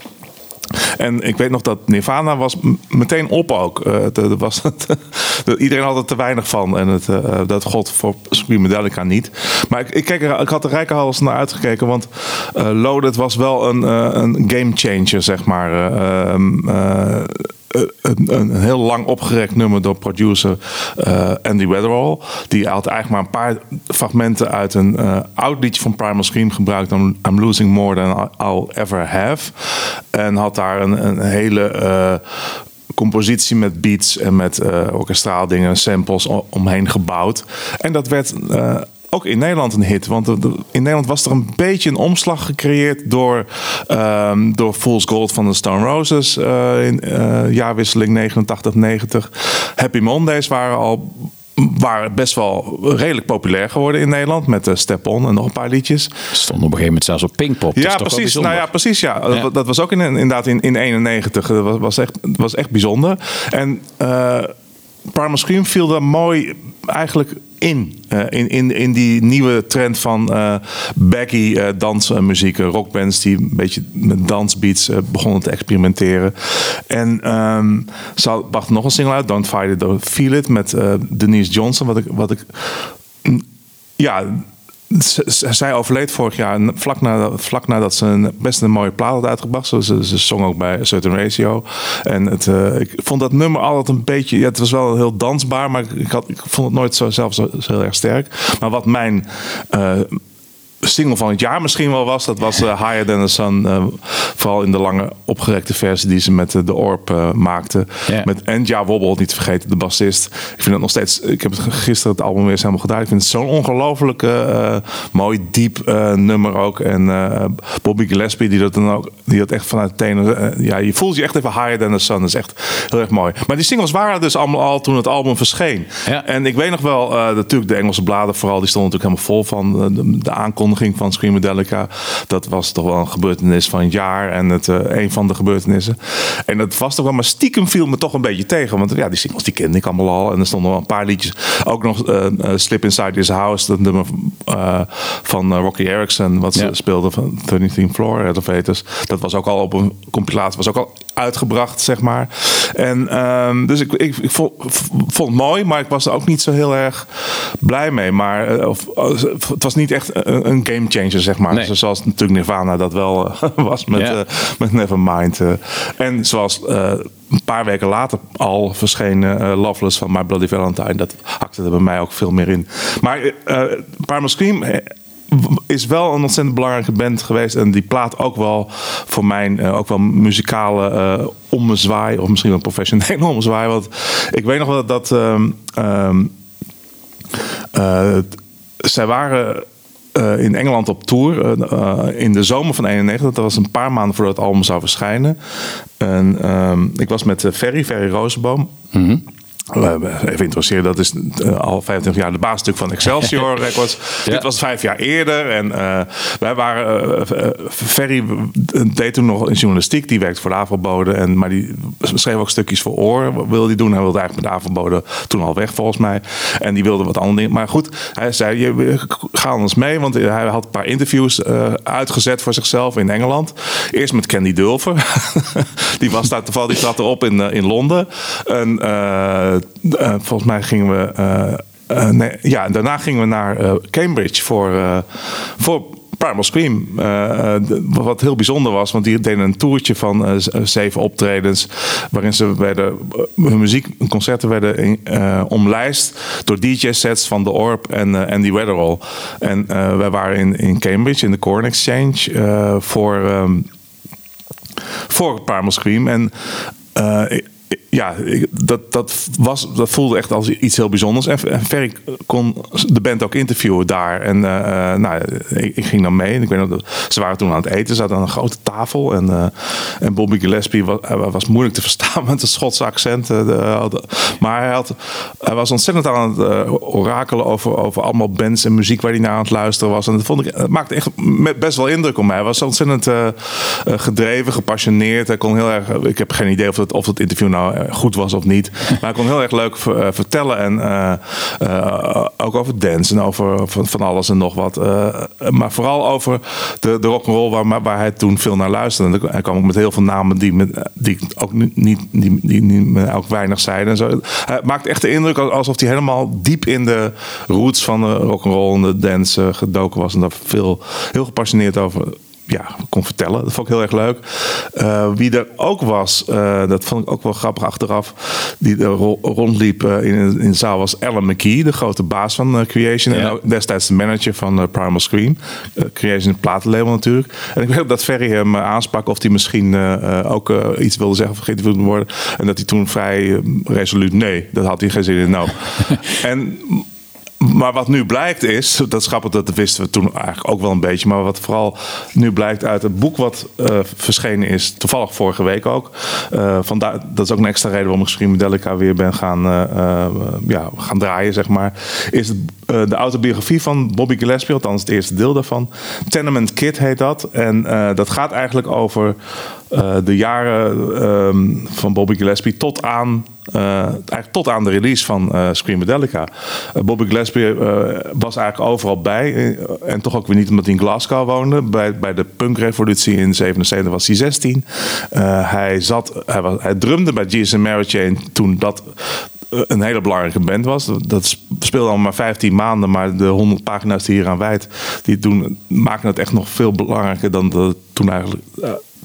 En ik weet nog dat Nirvana was meteen op ook. Uh, was (laughs) iedereen had er te weinig van. En het, uh, dat god voor Screamadelica niet. Maar ik, ik, kijk, ik had er rijke hals naar uitgekeken. Want uh, Loaded was wel een, een game changer, zeg maar. Ehm, een, een, heel lang opgerekt nummer door producer uh, Andy Weatherall. Die had eigenlijk maar een paar fragmenten uit een uh, oud liedje van Primal Scream gebruikt. I'm Losing More Than I'll Ever Have. En had daar een, een hele compositie met beats en met uh, orkestraal dingen, samples omheen gebouwd. En dat werd ook in Nederland een hit. Want in Nederland was er een beetje een omslag gecreëerd door, um, door Fool's Gold van de Stone Roses uh, in uh, jaarwisseling 89-90. Happy Mondays waren al waren best wel redelijk populair geworden in Nederland. Met Step On en nog een paar liedjes. Stond op een gegeven moment zelfs op Pinkpop. Ja, precies. Nou ja, precies. Ja. ja. Dat, dat, was ook in, inderdaad in, in 91. Dat was, was, echt, was echt bijzonder. En uh, Primal Scream viel daar mooi eigenlijk in. Uh, in, in, in die nieuwe trend van uh, baggy uh, dansmuziek. rockbands die een beetje met dansbeats begonnen te experimenteren. En um, nog een single uit, Don't Fight It, Don't Feel It, met Denise Johnson. Wat ik, wat ik ja, (laughs) zij overleed vorig jaar, vlak, na, vlak nadat ze een, best een mooie plaat had uitgebracht. Ze, ze, ze zong ook bij Certain Ratio. En het, uh, ik vond dat nummer altijd een beetje... Ja, het was wel heel dansbaar, maar ik, had, ik vond het nooit zo, zelf zo, heel erg sterk. Maar wat mijn... Uh, single van het jaar misschien wel was. Dat was uh, Higher Than The Sun. Uh, vooral in de lange opgerekte versie die ze met uh, de Orb maakte. Yeah. Met en Ja Wobble, niet te vergeten, de bassist. Ik vind het nog steeds... Ik heb het gisteren het album weer eens helemaal gedaan. Ik vind het zo'n ongelooflijk mooi, diep nummer ook. En Bobby Gillespie, die dat dan ook... Die dat echt vanuit tenen... ja, je voelt je echt even Higher Than The Sun. Dat is echt heel erg mooi. Maar die singles waren dus allemaal al toen het album verscheen. En ik weet nog wel... natuurlijk de Engelse bladen vooral, die stonden natuurlijk helemaal vol van de, de aankondiging aankondiging van Screamadelica. Dat was toch wel een gebeurtenis van een jaar. En het, uh, een van de gebeurtenissen. En het was toch wel, maar stiekem viel me toch een beetje tegen. Want ja, die singles die kende ik allemaal al. En er stonden wel een paar liedjes. Ook nog uh, Slip Inside This House. Dat nummer van Rocky Erickson. Wat ze speelde van 13 Floor Elevators. Dat was ook al op een compilatie. Was ook al uitgebracht, zeg maar. En um, dus ik, ik, ik vond, vond, het mooi. Maar ik was er ook niet zo heel erg blij mee. Maar of, het was niet echt een, een game changer, zeg maar. Nee. Zoals natuurlijk Nirvana dat wel uh, (laughs) was met, uh, met Nevermind. Uh. En zoals een paar weken later al verscheen Loveless van My Bloody Valentine. Dat hakte er bij mij ook veel meer in. Maar uh, Primal Scream is wel een ontzettend belangrijke band geweest. En die plaat ook wel voor mijn uh, ook wel muzikale uh, ommezwaai. Of misschien wel professionele (laughs) ommezwaai. Want ik weet nog wel dat... Um, um, uh, zij waren eh, in Engeland op tour eh, eh, in de zomer van 91. Dat was een paar maanden voordat het album zou verschijnen. En ehm, ik was met Ferry, Ferry Rozenboom. Uh, even introduceren, dat is uh, al 25 jaar de baas natuurlijk van Excelsior (laughs) Records. Ja. Dit was vijf jaar eerder. En uh, wij waren. Uh, Ferry deed toen nog in journalistiek. Die werkte voor de Avelbode. En, maar die schreef ook stukjes voor oor. Wilde hij doen. Hij wilde eigenlijk met de Avelbode toen al weg volgens mij. En die wilde wat andere dingen. Maar goed, hij zei: je, Ga anders mee. Want hij had een paar interviews uitgezet voor zichzelf in Engeland. Eerst met Candy Dulfer. (laughs) die was daar toevallig. Die trad erop in, in Londen. En. Uh, volgens mij gingen we. Uh, uh, nee, ja, daarna gingen we naar Cambridge voor, voor Primal Scream. wat heel bijzonder was, want die deden een toertje van zeven optredens. Waarin ze werden, hun muziekconcerten werden omlijst door DJ-sets van The Orb en Andy Weatherall. En wij waren in, in Cambridge in de Corn Exchange voor, um, voor Primal Scream. En ja, dat, dat, was, dat voelde echt als iets heel bijzonders. En, Ferry kon de band ook interviewen daar. En uh, nou, ik, ging dan mee. En ik weet nog, ze waren toen aan het eten. Ze hadden aan een grote tafel. En, uh, en Bobby Gillespie was, was, moeilijk te (laughs) verstaan met een Schotse accent. Maar hij, had, hij was ontzettend aan het orakelen over, over allemaal bands en muziek waar hij naar aan het luisteren was. En dat vond ik, het maakte echt best wel indruk op mij. Hij was ontzettend gedreven, gepassioneerd. Hij kon heel erg, ik heb geen idee of het, of het interview nou goed was of niet. (laughs) Maar hij kon heel erg leuk uh, vertellen. En uh, ook over dance en over van, van alles en nog wat. maar vooral over de, de rock'n'roll waar, waar hij toen veel naar luisterde. En hij kwam ook met heel veel namen die, met, die ook niet, die, die ook weinig zeiden. En zo. Hij maakt echt de indruk alsof hij helemaal diep in de roots van de rock'n'roll en de dance gedoken was. En daar veel, heel gepassioneerd over ja, kon vertellen. Dat vond ik heel erg leuk. Uh, wie er ook was, uh, dat vond ik ook wel grappig achteraf, die er rondliep uh, in, in de zaal was Alan McKee, de grote baas van Creation. Ja. En ook destijds de manager van Primal Scream. Creation platenlabel natuurlijk. En ik weet dat Ferry hem aansprak of hij misschien ook iets wilde zeggen of geïnterviewd wilde worden. En dat hij toen vrij resoluut nee, dat had hij geen zin in. Nou. (laughs) en maar wat nu blijkt is, dat grappig, dat wisten we toen eigenlijk ook wel een beetje. Maar wat vooral nu blijkt uit het boek wat uh, verschenen is, toevallig vorige week ook. Uh, vandaar, dat is ook een extra reden waarom ik misschien Medelica weer ben gaan, uh, ja, gaan draaien, zeg maar. Is de autobiografie van Bobby Gillespie, althans het eerste deel daarvan. Tenement Kid heet dat. En dat gaat eigenlijk over de jaren um, van Bobby Gillespie tot aan eigenlijk tot aan de release van uh, Screamadelica. Uh, Bobby Gillespie was eigenlijk overal bij. en toch ook weer niet omdat hij in Glasgow woonde. Bij, bij de punkrevolutie in 77 was hij 16. hij, zat, hij, was, hij drumde bij Jesus and Mary Chain toen dat een hele belangrijke band was. Dat speelde al maar 15 maanden, maar de 100 pagina's die hier aan wijd, die doen, maken het echt nog veel belangrijker dan dat toen eigenlijk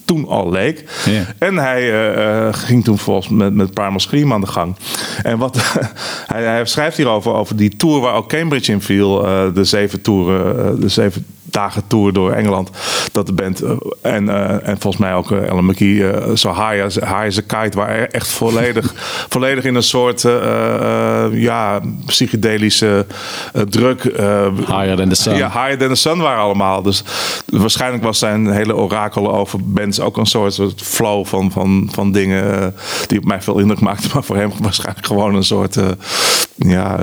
toen al leek. Yeah. En hij uh, ging toen volgens met, met Primal Scream aan de gang. En wat (laughs) hij, hij, schrijft hierover, over die tour waar ook Cambridge in viel. Uh, de zeven toeren, de zeven dagen tour door Engeland. Dat de band en, uh, en volgens mij ook uh, Ellen McKee zo high as, high as a kite waar echt volledig, (laughs) volledig in een soort ja, psychedelische druk. higher than the sun. Ja, higher than the sun waren allemaal. Dus waarschijnlijk was zijn hele orakelen over bands ook een soort, soort flow van, van, van dingen die op mij veel indruk maakten. (laughs) Maar voor hem waarschijnlijk gewoon een soort ja,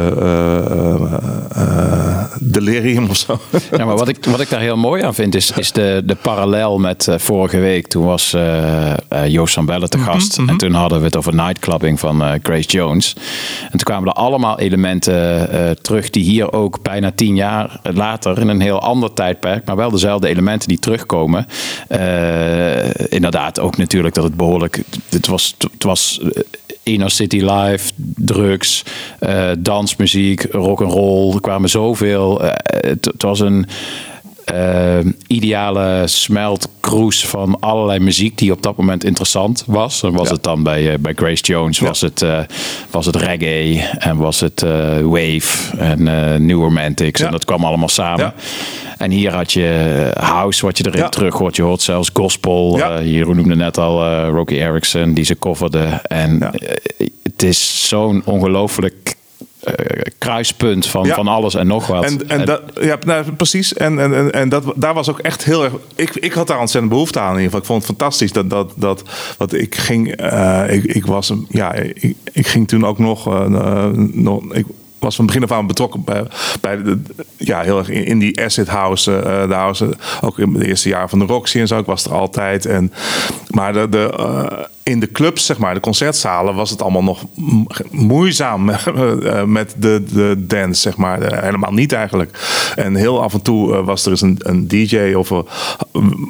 delirium of zo. (laughs) Ja, maar wat ik, wat ik daar heel mooi aan vind, is, is de, de parallel met uh, vorige week. Toen was uh, uh, Joost Sambelle te gast. Mm -hmm. En toen hadden we het over nightclubbing van Grace Jones. En toen kwamen er allemaal elementen terug die hier ook bijna tien jaar later, in een heel ander tijdperk, maar wel dezelfde elementen die terugkomen. inderdaad, ook natuurlijk dat het behoorlijk. Het was, het was Inner City Live, drugs, uh, dansmuziek, rock and roll. Er kwamen zoveel. Uh, het, was een ideale smeltkroes van allerlei muziek die op dat moment interessant was. En was ja. het dan bij, bij Grace Jones, ja. was, het, was het reggae en was het wave en New Romantics. Ja. En dat kwam allemaal samen. En hier had je house, wat je erin ja. terug hoort. Je hoort zelfs gospel. Ja. Uh, hier noemde net al uh, Rocky Erickson, die ze coverde. En ja. uh, het is zo'n ongelooflijk kruispunt van, Ja. van alles en nog wat. En, en dat, ja, nou, precies. En, en, en, en dat, daar was ook echt heel erg. Ik, ik had daar ontzettend behoefte aan. In ieder geval. Ik vond het fantastisch dat. dat, dat want ik ging. eh, ik, ik was. Ja, ik, ik ging toen ook nog. eh, eh, nog ik, was van begin af aan betrokken bij, bij de, ja, heel erg in, die acid house, eh, de house. eh, Ook in de eerste jaar van de Roxy en zo. Ik was er altijd. En, maar de, de, eh, in de clubs, zeg maar, de concertzalen, was het allemaal nog moeizaam (laughs) met de, de dance, zeg maar. Helemaal niet eigenlijk. En heel af en toe was er eens een, een DJ of een,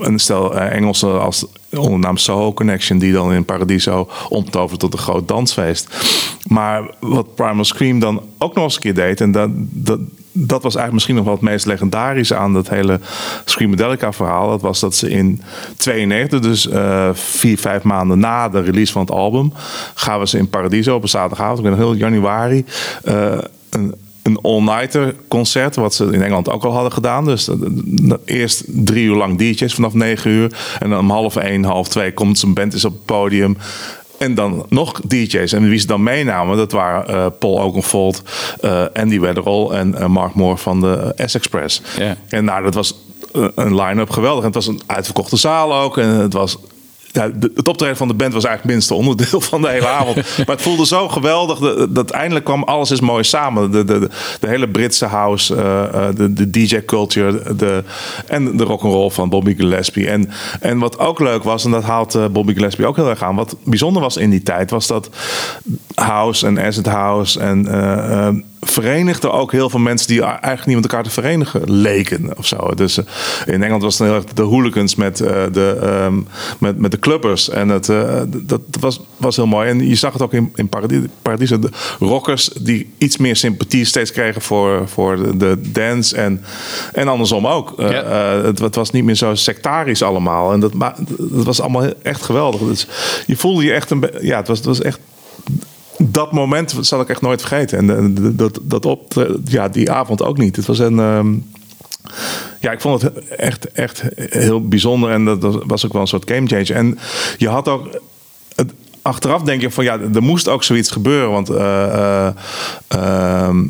een stel Engelsen als onder de naam Soho Connection, die dan in Paradiso omtoverde tot een groot dansfeest. Maar wat Primal Scream dan ook nog eens een keer deed, en dat, dat, was eigenlijk misschien nog wel het meest legendarische aan dat hele Screamadelica verhaal. Dat was dat ze in 92, dus eh, vier, vijf maanden na de release van het album, gaan ze in Paradiso op een zaterdagavond, ik ben heel januari, eh, een, een all-nighter concert, wat ze in Engeland ook al hadden gedaan. Dus dat- eerst drie uur lang DJ's vanaf negen uur. En dan om half één, half twee komt zijn band is op het podium. En dan nog DJ's. En wie ze dan meenamen, dat waren eh, Paul Oakenfold, eh, Andy Weatherall en eh, Mark Moore van de S-Express. En nou, dat was eh, een line-up geweldig. En het was een uitverkochte zaal ook. En het was... Ja, de- het optreden van de band was eigenlijk het minste onderdeel van de hele avond. (laughs) maar het voelde zo geweldig. Dat, dat eindelijk kwam alles is mooi samen. De, de, de, hele Britse house, eh, eh, de, de DJ-culture de, en de rock'n'roll van Bobby Gillespie. En, en wat ook leuk was, en dat haalt eh, Bobby Gillespie ook heel erg aan. Wat bijzonder was in die tijd, was dat house en acid house en verenigde ook heel veel mensen die eigenlijk niet met elkaar te verenigen leken of zo. Dus eh, in Engeland was het heel erg de hooligans met, eh, de, ehm, met, met de clubbers. En het, eh, dat was, was heel mooi. En je zag het ook in, in Paradiso. De rockers die iets meer sympathie steeds kregen voor, voor de, de dance. En, en andersom ook. Het, het was niet meer zo sectarisch allemaal. En dat, dat was allemaal echt geweldig. Dus je voelde je echt een... Ja, het was, het was echt dat moment zal ik echt nooit vergeten. En eh, dat, dat op, ja, die avond ook niet. Het was een. ehm, ja, ik vond het echt, echt heel bijzonder. En dat was ook wel een soort gamechanger. En je had ook. Het, achteraf denk je van ja, er moest ook zoiets gebeuren. Want. eh, eh, ehm,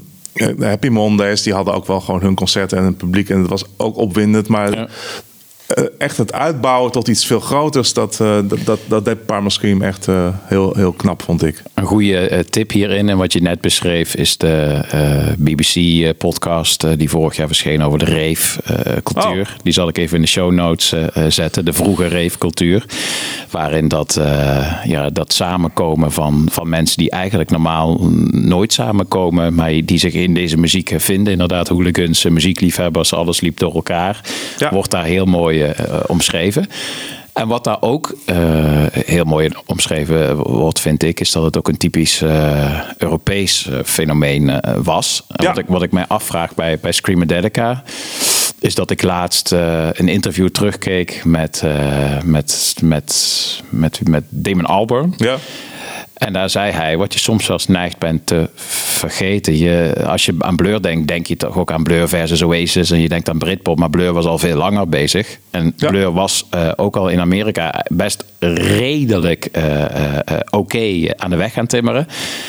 Happy Mondays, die hadden ook wel gewoon hun concerten en een publiek. En het was ook opwindend. Maar Ja. Eh, echt het uitbouwen tot iets veel groters, dat, eh, dat, dat, dat deed Parma Scream echt eh, heel, heel knap, vond ik. Een goede tip hierin, en wat je net beschreef, is de BBC-podcast die vorig jaar verscheen over de rave-cultuur. Oh. Die zal ik even in de show notes zetten. De vroege rave-cultuur. Waarin dat, ja, dat samenkomen van, van mensen die eigenlijk normaal nooit samenkomen, maar die zich in deze muziek vinden. Inderdaad, hooligans, muziekliefhebbers, alles liep door elkaar. Ja. Wordt daar heel mooi eh, omschreven. En wat daar ook eh, heel mooi omschreven wordt, vind ik, is dat het ook een typisch eh, Europees fenomeen was. Ja. Wat, ik, wat ik mij afvraag bij, bij Screamadelica, is dat ik laatst een interview terugkeek met, met, met, met, met Damon Albarn. Ja. En daar zei hij, wat je soms wel eens neigt bent te vergeten. Je, als je aan Blur denkt, denk je toch ook aan Blur versus Oasis. En je denkt aan Britpop, maar Blur was al veel langer bezig. En Ja. Blur was eh, ook al in Amerika best redelijk eh, eh, oké aan de weg gaan timmeren.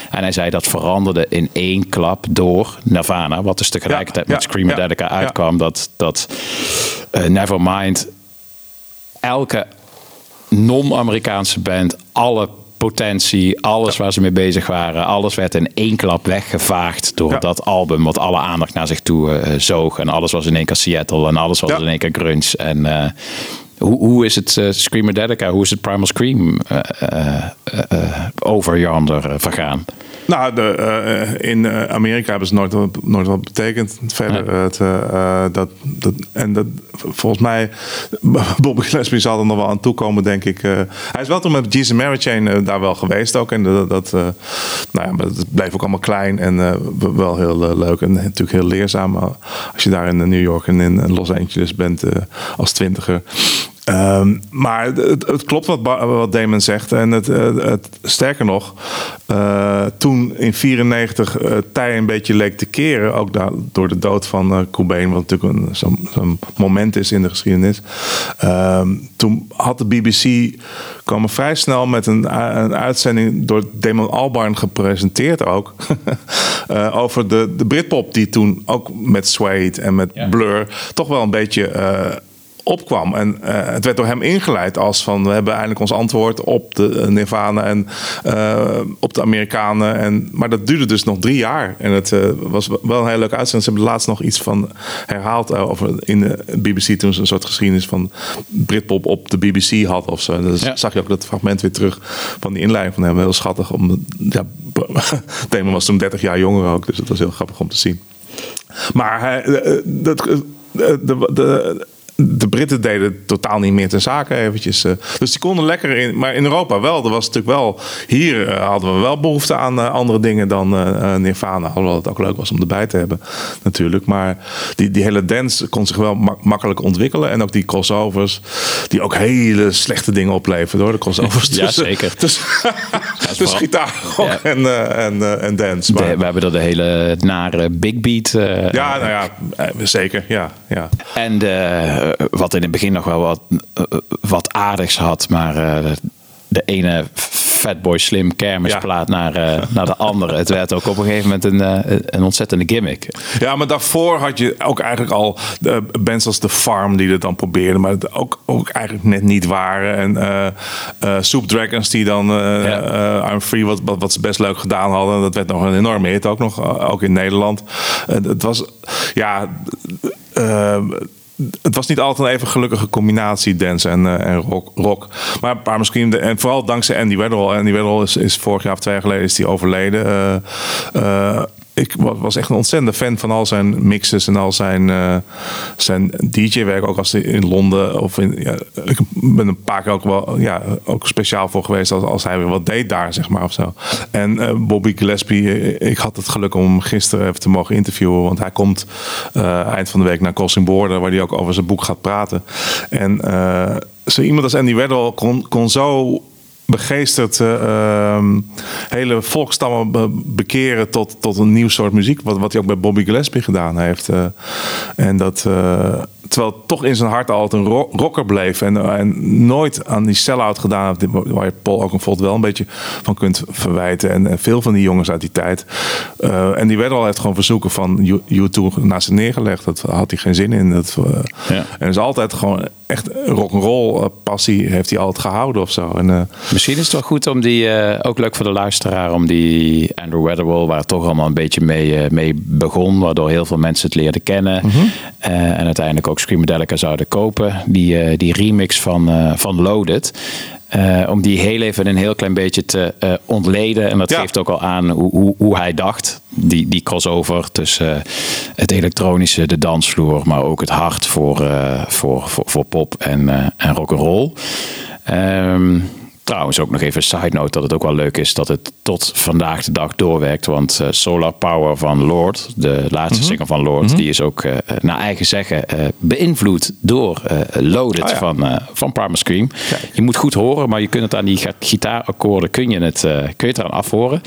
En hij zei dat veranderde in één klap door Nirvana. Wat dus tegelijkertijd Ja, met ja, Screamadelica ja, ja. uitkwam. Dat, dat Nevermind elke non-Amerikaanse band, alle potentie, alles waar ze mee bezig waren, alles werd in één klap weggevaagd door dat album, wat alle aandacht naar zich toe eh, zoog. En alles was in één keer Seattle en alles was in één keer grunge. En eh, hoe, hoe is het uh, Screamadelica, hoe is het Primal Scream eh, eh, over eh, vergaan? Nou, de, in Amerika hebben ze nooit, wat- nooit wat betekend. Verder, Ja. het, dat, dat, en dat, volgens mij, (laughs) Bobby Gillespie zal er nog wel aan toekomen, denk ik. Hij is wel toen met Jesus Mary Chain daar wel geweest ook. En dat, dat, nou ja, maar het bleef ook allemaal klein en wel heel leuk. En natuurlijk heel leerzaam als je daar in New York en in Los Angeles bent als twintiger. Ehm, maar het, het klopt wat, wat Damon zegt. En het, het, het- sterker nog, eh, toen in 94 eh tij een beetje leek te keren, ook da- door de dood van eh Cobain, wat natuurlijk een- zo'n zo'n moment is in de geschiedenis. Ehm, toen had de BBC kwam vrij snel met een, een uitzending door Damon Albarn gepresenteerd ook. (laughs) eh, over de, de Britpop die toen ook met Suede en met Blur toch wel een beetje eh, opkwam. En eh, het werd door hem ingeleid als van... we hebben eindelijk ons antwoord op de eh, Nirvana en eh, op de Amerikanen. En, maar dat duurde dus nog drie jaar. En het was wel een hele leuke uitzending. Ze hebben laatst nog iets van herhaald over in de BBC... toen ze een soort geschiedenis van Britpop op de BBC had of zo. Dus zag je ook dat fragment weer terug van die inleiding van hem. Heel schattig. Om, ja, (laughs) Damon was toen 30 jaar jonger ook. Dus dat was heel grappig om te zien. Maar hij, dat, de, de, de, de Britten deden totaal niet meer ten zake eventjes. eh. Dus die konden lekker in. Maar in Europa wel. Er was natuurlijk wel. Hier eh, hadden we wel behoefte aan eh, andere dingen dan Nirvana. Hoewel het ook leuk was om erbij te hebben, natuurlijk. Maar die, die hele dance kon zich wel mak- makkelijk ontwikkelen. En ook die crossovers. Die ook hele slechte dingen opleverden hoor. De crossovers. (laughs) Ja, tussen- zeker. Tussen, (laughs) tussen gitaar Ja. en, en, en dance. De- Maar, we hebben er de hele nare big beat. ja, nou ja, zeker. Ja, ja. En de, wat in het begin nog wel wat, eh, wat aardigs had, maar eh, de ene Fatboy Slim kermisplaat naar, eh, naar de andere. Het werd ook op een gegeven moment een, eh, een ontzettende gimmick. Ja, maar daarvoor had je ook eigenlijk al de bands als The Farm die dat dan probeerden, maar het ook, ook eigenlijk net niet waren. En eh eh, Soup Dragons die dan eh eh, I'm Free, wat, wat, wat ze best leuk gedaan hadden. Dat werd nog een enorme hit, ook nog, eh, ook in Nederland. Eh, het was, ja... eh, het was niet altijd een even gelukkige combinatie dance en, eh, en rock, rock. Maar paar misschien en vooral dankzij Andy Weatherall. Andy Weatherall is, is vorig jaar of twee jaar geleden is die overleden. Eh, eh, ik wa- was echt een ontzettende fan van al zijn mixes en al zijn, eh, zijn DJ-werk. Ook als in Londen of in. Ja, ik ben een paar keer ook wel ja, ook speciaal voor geweest als, als hij weer wat deed daar, zeg maar of zo. En eh, Bobby Gillespie, eh, ik had het geluk om gisteren even te mogen interviewen, want hij komt eind van de week naar Crossing Border, waar hij ook over zijn boek gaat praten. En zo iemand als Andy Weddell kon, kon zo begeesterd ehm, hele volkstammen be- bekeren tot, tot een nieuw soort muziek. Wat, wat hij ook bij Bobby Gillespie gedaan heeft. eh. en dat, eh, terwijl het toch in zijn hart altijd een ro- rocker bleef. En, eh, en nooit aan die sell-out gedaan heeft. Waar je Paul ook een wel een beetje van kunt verwijten. En, veel van die jongens uit die tijd. Eh, en die werden al heeft gewoon verzoeken van U2 naast zich neergelegd. Dat had hij geen zin in. Dat, eh, En is altijd gewoon echt rock'n'roll passie heeft hij altijd gehouden of zo. En, Misschien is het wel goed om die, ook leuk voor de luisteraar, om die Andrew Weatherall, waar het toch allemaal een beetje mee, mee begon, waardoor heel veel mensen het leerden kennen. Eh, en uiteindelijk ook Screamadelica zouden kopen. Die, eh, die remix van, eh, van Loaded. Eh, om die heel even een heel klein beetje te eh, ontleden. En dat geeft ook al aan hoe, hoe, hoe hij dacht. Die, die crossover tussen het elektronische, de dansvloer, maar ook het hart voor, voor, voor, voor pop en, en rock'n'roll. Ehm Trouwens, ook nog even een side note dat het ook wel leuk is dat het tot vandaag de dag doorwerkt. Want eh, Solar Power van Lord, de laatste Mhm. single van Lord, Mhm. die is ook eh, naar eigen zeggen eh, beïnvloed door Loaded Oh ja. van, van Primal Scream. Je moet goed horen, maar je kunt het aan die gitaarakkoorden kun je het, kun je het eraan afhoren.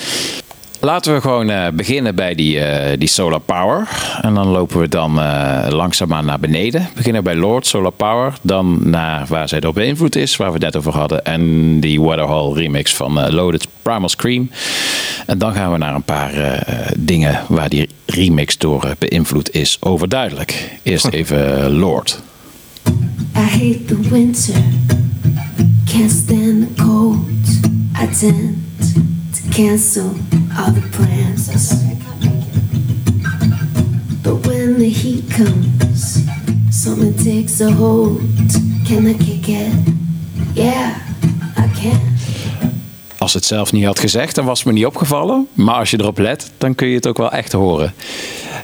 Laten we gewoon eh, beginnen bij die, eh, die Solar Power. En dan lopen we dan eh, langzaamaan naar beneden. We beginnen bij Lord Solar Power. Dan naar waar zij door beïnvloed is, waar we het net over hadden. En die Waterhall remix van eh, Loaded Primal Scream. En dan gaan we naar een paar eh, dingen waar die remix door beïnvloed is overduidelijk. Eerst (laughs) even Lord. I hate the winter, can't stand the cold. I tend cancel all the plans. But when the heat comes, something takes a hold. Can I kick it? Yeah, I can. Als het zelf niet had gezegd, dan was het me niet opgevallen. Maar als je erop let, dan kun je het ook wel echt horen.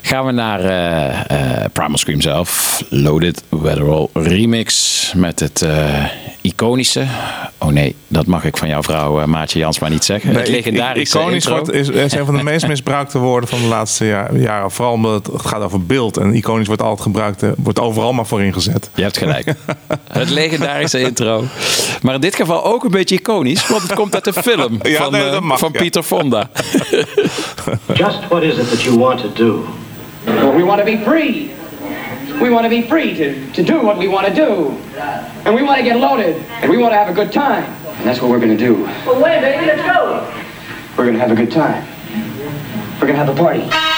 Gaan we naar eh, eh, Primal Scream zelf. Loaded Weatherall Remix. Met het eh, iconische. Oh nee, dat mag ik van jouw vrouw uh, Maatje Jansma niet zeggen. het legendarische Iconisch intro. wordt, is, is een van de (laughs) meest misbruikte woorden van de laatste jaren. Vooral omdat het gaat over beeld. En iconisch wordt altijd gebruikt, eh, wordt overal maar voor ingezet. Je hebt gelijk. (laughs) Het legendarische intro. Maar in dit geval ook een beetje iconisch, want het komt uit de film (laughs) Ja, van, nee, eh, mag, van ja. Pieter Fonda. Just what is it that you want to do? Well, we want to be free. We want to be free to, to do what we want to do. And we want to get loaded. And we want to have a good time. And that's what we're going to do. Well, wait, baby, let's go. We're going to have a good time. We're going to have a party.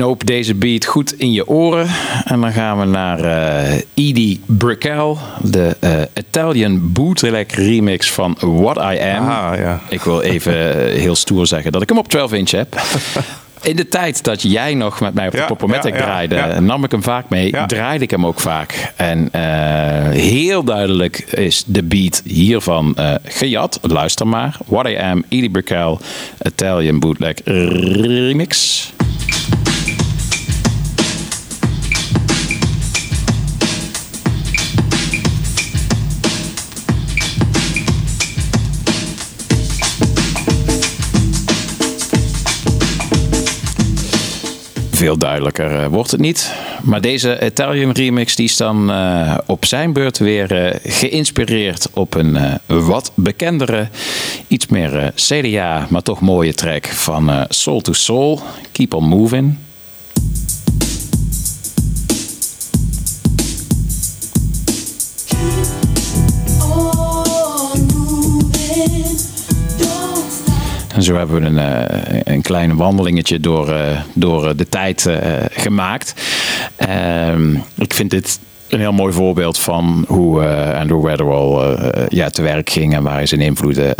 Knoop deze beat goed in je oren. En dan gaan we naar eh Edie Brickell, de eh, Italian bootleg remix van What I Am. Ah, ja. Ik wil even eh, heel stoer zeggen dat ik hem op 12 inch heb. (laughs) In de tijd dat jij nog met mij op de Ja, Popomatic ja, ja, draaide, ja. nam ik hem vaak mee, draaide ik hem ook vaak. En heel duidelijk is de beat hiervan gejat. Luister maar. What I Am, Edie Brickell, Italian bootleg remix. Veel duidelijker eh, wordt het niet. Maar deze Italian remix die is dan eh, op zijn beurt weer eh, geïnspireerd op een wat bekendere, iets meer CDA, maar toch mooie track van Soul to Soul. Keep on moving. En zo hebben we een, eh, een klein wandelingetje door, eh, door eh, de tijd gemaakt. Ehm, ik vind dit een heel mooi voorbeeld van hoe Andrew Weatherall eh, ja, te werk ging en waar hij zijn invloeden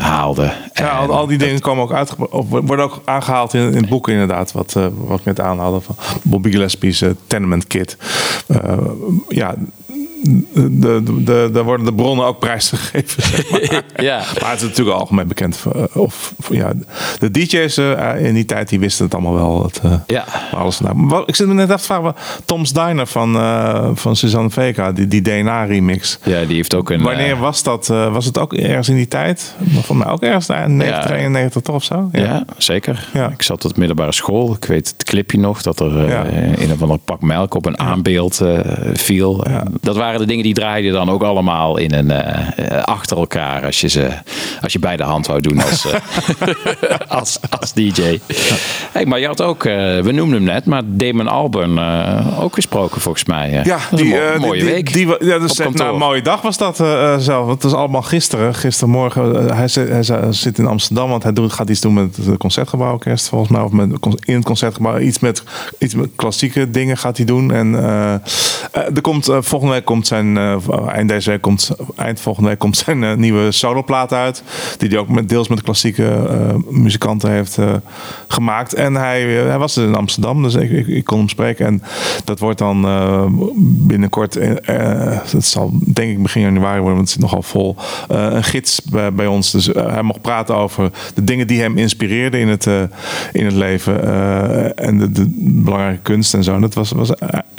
haalde. Ja, al, al die dingen komen ook uit, of worden ook aangehaald in, in het boek inderdaad. Wat, wat ik net aanhaalde van Bobby Gillespie's Tenement Kit. Ja, de, de, daar worden de bronnen ook prijsgegeven. Zeg maar. (laughs) Ja. maar het is natuurlijk algemeen bekend. eh, Of, ja, de DJ's eh, in die tijd die wisten het allemaal wel. Het, eh, Ja. alles. Maar ik zit me net af te vragen. Tom's Diner van, eh, van Suzanne Vega, die, die DNA-remix. Ja, die heeft ook een. Wanneer eh, was dat? eh, was het ook ergens in die tijd? Van mij ook ergens in 1991 toch of zo? Ja, zeker. Ja. Ik zat op de middelbare school. Ik weet het clipje nog dat er eh, Ja. een of ander pak melk op een aanbeeld eh, viel. Dat waren de dingen die draaiden dan ook allemaal in een, eh, achter elkaar als je ze als je bij de hand wou doen als, eh, (laughs) als, als DJ. Hey, maar je had ook, eh, we noemden hem net, maar Damon Albarn ook gesproken volgens mij. Ja, is die, mo- mooie die, week. Die, die- ja, dus nou, een mooie dag was dat zelf. Het was allemaal gisteren. Gistermorgen. hij, zit, hij zit- in Amsterdam, want hij doet, gaat iets doen met het Concertgebouworkest volgens mij. Of met, in het Concertgebouw. Iets met, iets met klassieke dingen gaat hij doen. En er komt, volgende week komt eh, eind deze week komt, eind volgende week komt zijn eh, nieuwe soloplaat uit. Die hij ook met, deels met klassieke eh, muzikanten heeft gemaakt. En hij, hij was dus in Amsterdam, dus ik, ik, kon hem spreken. En dat wordt dan binnenkort, dat zal denk ik begin januari worden, want het zit nogal vol. een gids bij, ons. Dus hij mocht praten over de dingen die hem inspireerden in het, in het leven. en de, belangrijke kunst en zo. En dat was, was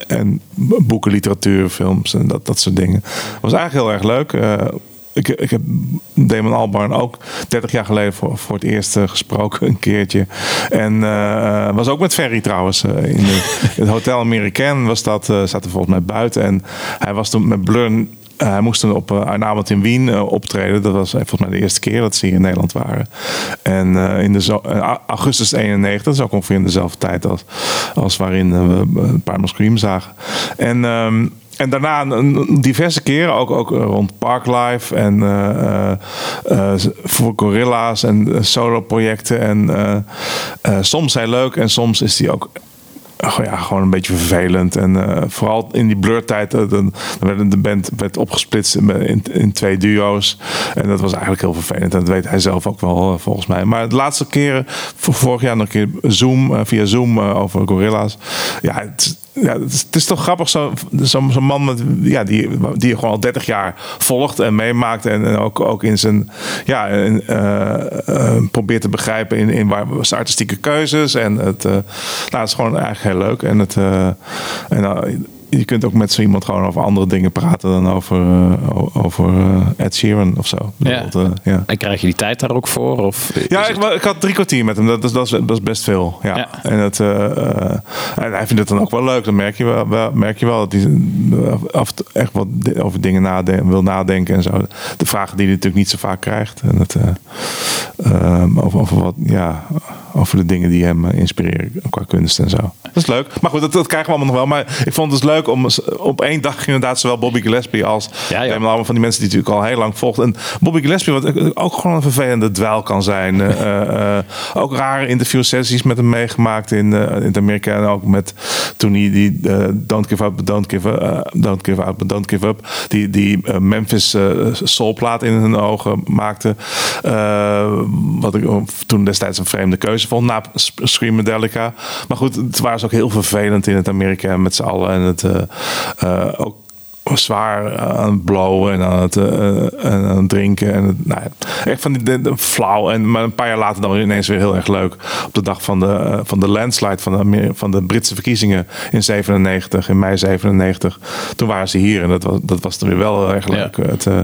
en boeken, literatuur, films en dat, dat soort dingen. was eigenlijk heel erg leuk. Eh, ik, ik heb Damon Albarn ook 30 jaar geleden voor, voor het eerst eh, gesproken, (laughs) een keertje. En eh, was ook met Ferry trouwens. in de, (laughs) het Hotel American was dat, eh zat er volgens mij buiten. En hij was toen met Blur. hij moest toen op een avond in Wien optreden. Dat was volgens mij de eerste keer dat ze hier in Nederland waren. En in de augustus 91, dat is ook ongeveer in dezelfde tijd als, als waarin we een paar Scream zagen. En ehm, en daarna diverse keren, ook, ook eh, rond Parklife en eh, eh, voor Gorilla's en solo-projecten. En eh, soms heel leuk en soms is hij ook ja, gewoon een beetje vervelend. En vooral in die blurtijd, uh, dan, werd de band werd opgesplitst in, in, twee duo's. En dat was eigenlijk heel vervelend. En dat weet hij zelf ook wel, volgens mij. Maar de laatste keren, vorig jaar nog een keer Zoom, via Zoom over Gorilla's. Ja, ja, het is, toch grappig, zo'n zo, zo man met, ja, die, die je gewoon al 30 jaar volgt en meemaakt. En, ook, ook in zijn, ja, in, uh, probeert te begrijpen in, in waar zijn artistieke keuzes. En het, uh, nou, het is gewoon eigenlijk heel leuk. En het, en, je kunt ook met zo iemand gewoon over andere dingen praten dan over, uh, over uh, Ed Sheeran of zo. Ja. Uh, ja. En krijg je die tijd daar ook voor? Of ja, ik, ik, had drie kwartier met hem. Dat is, dat is, dat is best veel. Ja. ja. En, het, en hij vindt het dan ook wel leuk. Dan merk je wel, wel merk je wel dat hij af echt wat over dingen wil nadenken en zo. De vragen die hij natuurlijk niet zo vaak krijgt. En het, over, over, wat, ja, over de dingen die hem inspireren qua kunst en zo. Dat is leuk. Maar goed, dat, dat krijgen we allemaal nog wel. Maar ik vond het dus leuk om op één dag inderdaad zowel Bobby Gillespie als ja, ja. allemaal van die mensen die natuurlijk al heel lang volgt. En Bobby Gillespie, wat ook gewoon een vervelende dweil kan zijn. uh, ook rare interviewsessies met hem meegemaakt in, uh, in Amerika. En ook met toen hij die Don't Give Up, Don't Give Up, Don't Give Up, Don't Give Up. Die, die Memphis soulplaat in hun ogen maakte. wat ik toen destijds een vreemde keuze vond na Screamadelica. Maar goed, het was ook heel vervelend in het Amerika met z'n allen. En het uh, ook zwaar aan het blowen en aan het, uh, aan het drinken. En het, nou, echt van die de, de, flauw. En maar een paar jaar later dan ineens weer heel erg leuk. Op de dag van de, uh, van de landslide van de, van de Britse verkiezingen in 97, in mei 97. Toen waren ze hier en dat was, dat was dan weer wel heel erg leuk. Ja. Het, uh,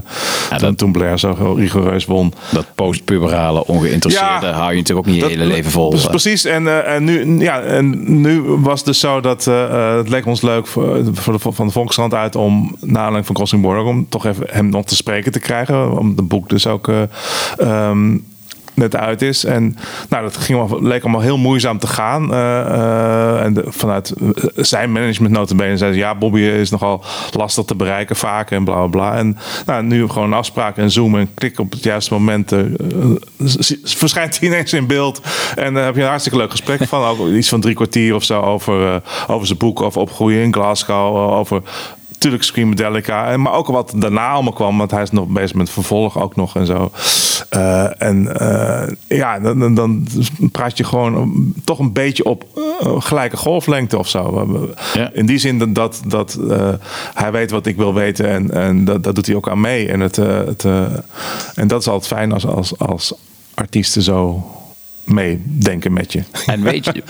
ja, toen, toen Blair zo rigoureus won. Dat postpuberale ongeïnteresseerde ja, hou je natuurlijk ook niet je hele leven vol. Dus precies. En, en, nu, ja, en nu was het dus zo dat het leek ons leuk voor, voor de, van de Volkskrant uit om na aanleiding van Crossing Border om toch even hem nog te spreken te krijgen. Om het boek dus ook uh, um, net uit is. En nou, dat ging allemaal, leek allemaal heel moeizaam te gaan. Uh, uh, en vanuit zijn management notabene zei ze... ja, Bobby is nogal lastig te bereiken vaak en bla bla bla. En nou, nu gewoon een afspraak en zoomen en klik op het juiste moment... Verschijnt hij ineens in beeld. En dan heb je een hartstikke leuk gesprek van. Ook iets van drie kwartier of zo over, over zijn boek... over opgroeien in Glasgow, over natuurlijk Screamadelica. Maar ook wat daarna allemaal kwam. Want hij is nog bezig met vervolg ook nog en zo. Uh, en uh, ja, dan, dan, praat je gewoon toch een beetje op uh, gelijke golflengte of zo. Ja. In die zin dat, dat, dat hij weet wat ik wil weten. En, en dat, dat doet hij ook aan mee. En, het, het en dat is altijd fijn als, als, als artiesten zo meedenken met je. En weet je,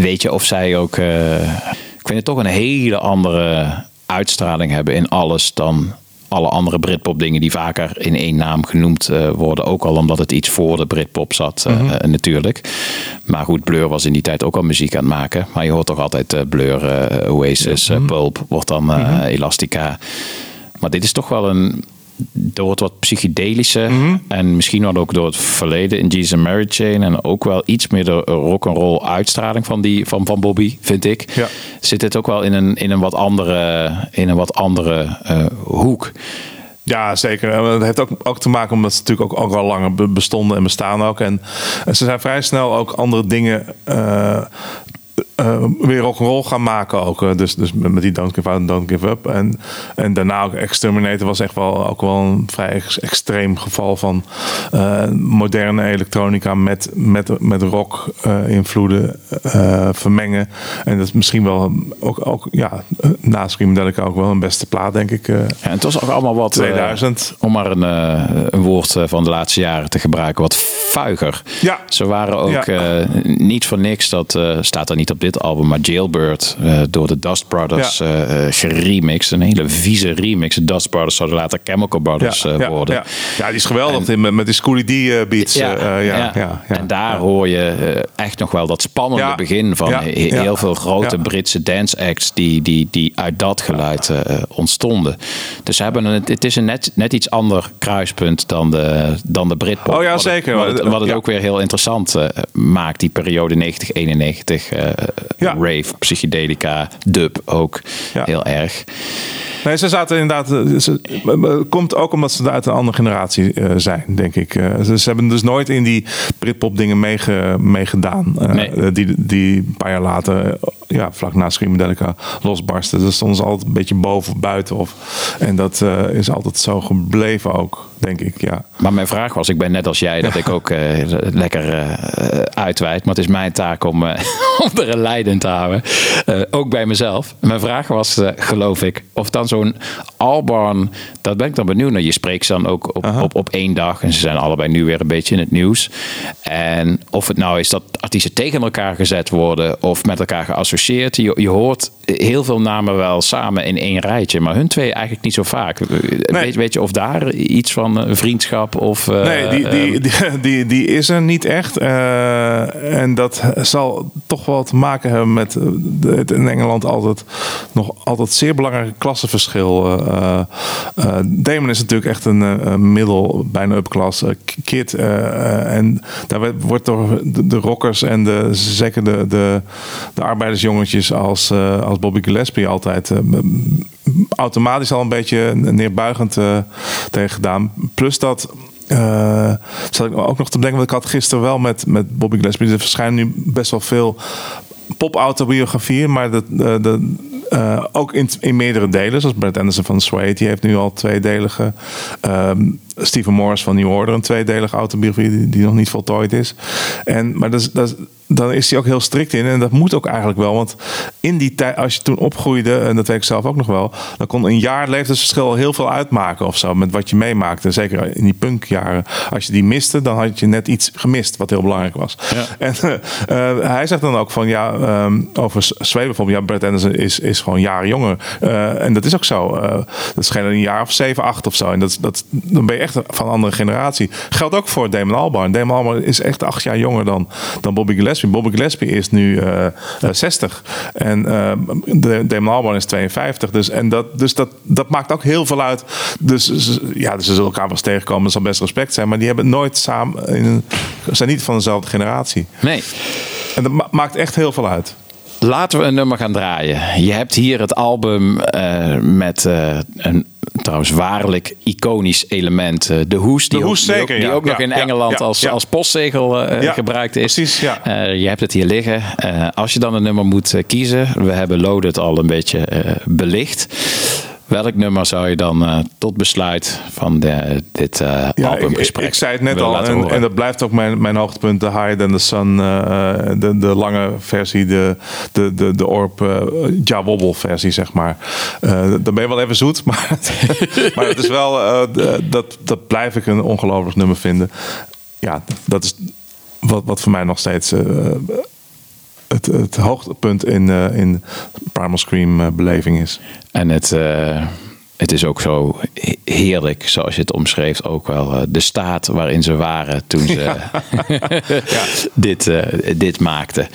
weet je of zij ook... ik vind het toch een hele andere uitstraling hebben in alles dan alle andere Britpop dingen die vaker in één naam genoemd uh, worden. Ook al omdat het iets voor de Britpop zat uh, mm -hmm. natuurlijk. Maar goed, Blur was in die tijd ook al muziek aan het maken. Maar je hoort toch altijd Blur, Oasis, mm -hmm. Pulp, wordt dan mm -hmm. Elastica. Maar dit is toch wel een door het wat psychedelische mm en misschien wat ook door het verleden in Jesus Mary Chain en ook wel iets meer de rock and roll uitstraling van die van, van Bobby vind ik ja. zit het ook wel in een, in een wat andere in een wat andere uh, hoek. Ja, zeker. Dat heeft ook, ook te maken omdat ze natuurlijk ook, ook al langer bestonden en bestaan ook. En, en ze zijn vrij snel ook andere dingen uh, uh, weer rock'n'roll gaan maken ook. Uh, dus, dus met die Don't Give Out and Don't Give Up. En, en daarna ook Exterminator was echt wel, ook wel een vrij ex extreem geval van uh, moderne elektronica met, met, met rock invloeden vermengen. En dat is misschien wel ook, ook ja, na Screamadelica ook wel een beste plaat, denk ik. ja, en het was ook allemaal wat... 2000. om maar een, een woord van de laatste jaren te gebruiken, wat vuiger. Ja. Ze waren ook ja. niet voor niks, dat staat er niet op dit album, maar Jailbird uh, door de Dust Brothers ja. uh, geremixed. Een hele vieze remix. De Dust Brothers zouden later Chemical Brothers ja, ja, worden. Ja. die is geweldig en, met die Schoolie D beats. Ja, ja, ja, En daar hoor je echt nog wel dat spannende begin van heel veel grote Britse dance acts die, die, die uit dat geluid ontstonden. Dus ze hebben een, het is een net, net iets ander kruispunt dan de, dan de Britpop. Oh ja, zeker. Wat het, wat het ook weer heel interessant maakt, die periode 90-91 ja. rave, psychedelica, dub ook heel erg. Nee, ze zaten inderdaad. Eh, ze, komt ook omdat ze uit een andere generatie uh, zijn, denk ik. Uh, ze, ze, hebben dus nooit in die Britpop dingen meegedaan. Mee uh, nee. die, die een paar jaar later ja, vlak na Screamadelica losbarstte. Dan stonden ze altijd een beetje boven of buiten. Of, en dat eh, is altijd zo gebleven ook, denk ik. Ja. Maar mijn vraag was, ik ben net als jij, dat ik ook eh, lekker eh uitweid. Maar het is mijn taak om, (laughs) om er een in te houden. Ook bij mezelf. Mijn vraag was, geloof ik, of dan zo'n Albarn, dat ben ik dan benieuwd naar. Je spreekt ze dan ook op, op, op één dag. En ze zijn allebei nu weer een beetje in het nieuws. En of het nou is dat artiesten tegen elkaar gezet worden of met elkaar geassocieerd. Je, je hoort heel veel namen wel samen in één rijtje. Maar hun twee eigenlijk niet zo vaak. Weet, weet je of daar iets van eh, vriendschap of... eh, Nee, die, die, eh, die, (laughs) die, die is er niet echt. Eh, en dat zal toch wel te maken hebben met eh, het in Engeland altijd nog altijd zeer belangrijke klassenverschil. Eh, eh, Damon is natuurlijk echt een, eh, middel, bijna upclass eh, k- kid. eh, eh, en daar wordt door de, de rockers en de, zeker de, de, de arbeidersjongetjes als, eh, als Bobby Gillespie altijd eh, automatisch al een beetje neerbuigend eh, tegen gedaan. Plus dat. zat ik ook nog te bedenken, want ik had gisteren wel met, met Bobby Gillespie. Er verschijnen nu best wel veel pop-autobiografieën, maar de, ook in, in meerdere delen. Zoals Brad Anderson van Suede, die heeft nu al tweedelige. Ehm Stephen Morris van New Order, een tweedelige autobiografie die, die nog niet voltooid is. En, maar dat is, dat is, dan is hij ook heel strikt in. En dat moet ook eigenlijk wel. Want in die tijd, als je toen opgroeide, en dat weet ik zelf ook nog wel, dan kon een jaar leeftijdsverschil heel veel uitmaken of zo. Met wat je meemaakte. Zeker in die punkjaren. Als je die miste, dan had je net iets gemist wat heel belangrijk was. (laughs) En eh, hij zegt dan ook van ja, ehm, over Zweden bijvoorbeeld, ja, Brad Anderson is, is gewoon jaren jonger. Eh, en dat is ook zo. Eh, dat schijnt een jaar of zeven, acht of zo. En dat, dat, dan ben je echt van een andere generatie. Geldt ook voor Damon Albarn. Damon Albarn is echt acht jaar jonger dan, dan Bobby Gillespie. Bobby Gillespie is nu eh, eh, 60. En eh, de, Damon Albarn is 52. Dus, en dat, dus dat, dat maakt ook heel veel uit. Dus ze- ja, dus ze zullen elkaar wel eens tegenkomen. Dat zal best respect zijn. Maar die hebben nooit samen... In, een- zijn niet van dezelfde generatie. Nee. En dat ma- maakt echt heel veel uit. Laten we een nummer gaan draaien. Je hebt hier het album eh, met eh, een trouwens waarlijk iconisch element. eh, de hoes, die, De hoes, ook, die ook- ja. nog Ja, in Engeland ja, als, als postzegel eh, gebruikt is. precies, ja. Eh, je hebt het hier liggen. Eh, als je dan een nummer moet eh, kiezen, we hebben Loaded al een beetje eh, belicht. Welk nummer zou je dan eh, tot besluit van de, dit eh Ja, ik, albumgesprek ik zei het net al. En, dat blijft ook mijn, mijn hoogtepunt. De Higher Than The Sun. eh, de, de lange versie. De, de, de, de Ja Wobble versie, zeg maar. Dan ben je wel even zoet. (laughs) Maar, maar het is wel... dat, dat blijf ik een ongelooflijk nummer vinden. Ja, dat is wat, wat voor mij nog steeds... het, het hoogtepunt in, eh in Primal Scream eh, beleving is. En het, eh, het is ook zo he- heerlijk, zoals je het omschreef, ook wel eh, de staat waarin ze waren toen ze (laughs) dit, eh, dit maakten.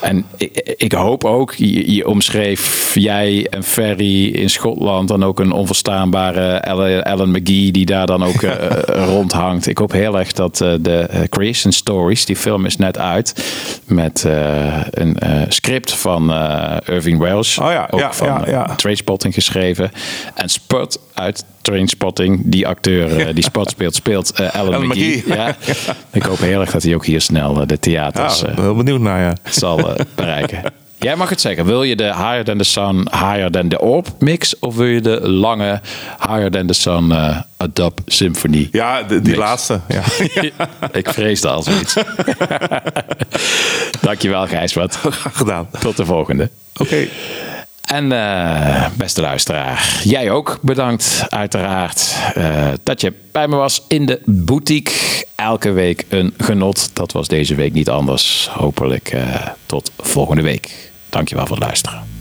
En ik, ik hoop ook, je, je omschreef jij en Ferry in Schotland dan ook een onverstaanbare Ellen, McGee die daar dan ook eh, (laughs) rondhangt. Ik hoop heel erg dat de Creation Stories, die film is net uit, met een script van Irving Welsh. Oh ja, ook ja, van ja, ja. Trainspotting geschreven. En Spud uit Trainspotting, die acteur eh, die Spud speelt, speelt eh, Alan, Alan McGee. McGee. Ja. (laughs) Ik hoop heel erg dat hij ook hier snel eh, de theaters ben heel benieuwd naar ja. (laughs) zal bereiken. Jij mag het zeggen. Wil je de Higher Than The Sun, Higher Than The Orb mix? Of wil je de lange Higher Than The Sun Dub Symphony? Ja, de- die mix? laatste. Ja. (laughs) Ik vreesde al zoiets. Dankjewel Gijsbert. Graag gedaan. Tot de volgende. Oké. En eh, beste luisteraar, jij ook bedankt uiteraard eh, dat je bij me was in de boutique. Elke week een genot. Dat was deze week niet anders. Hopelijk eh, tot volgende week. Dankjewel voor het luisteren.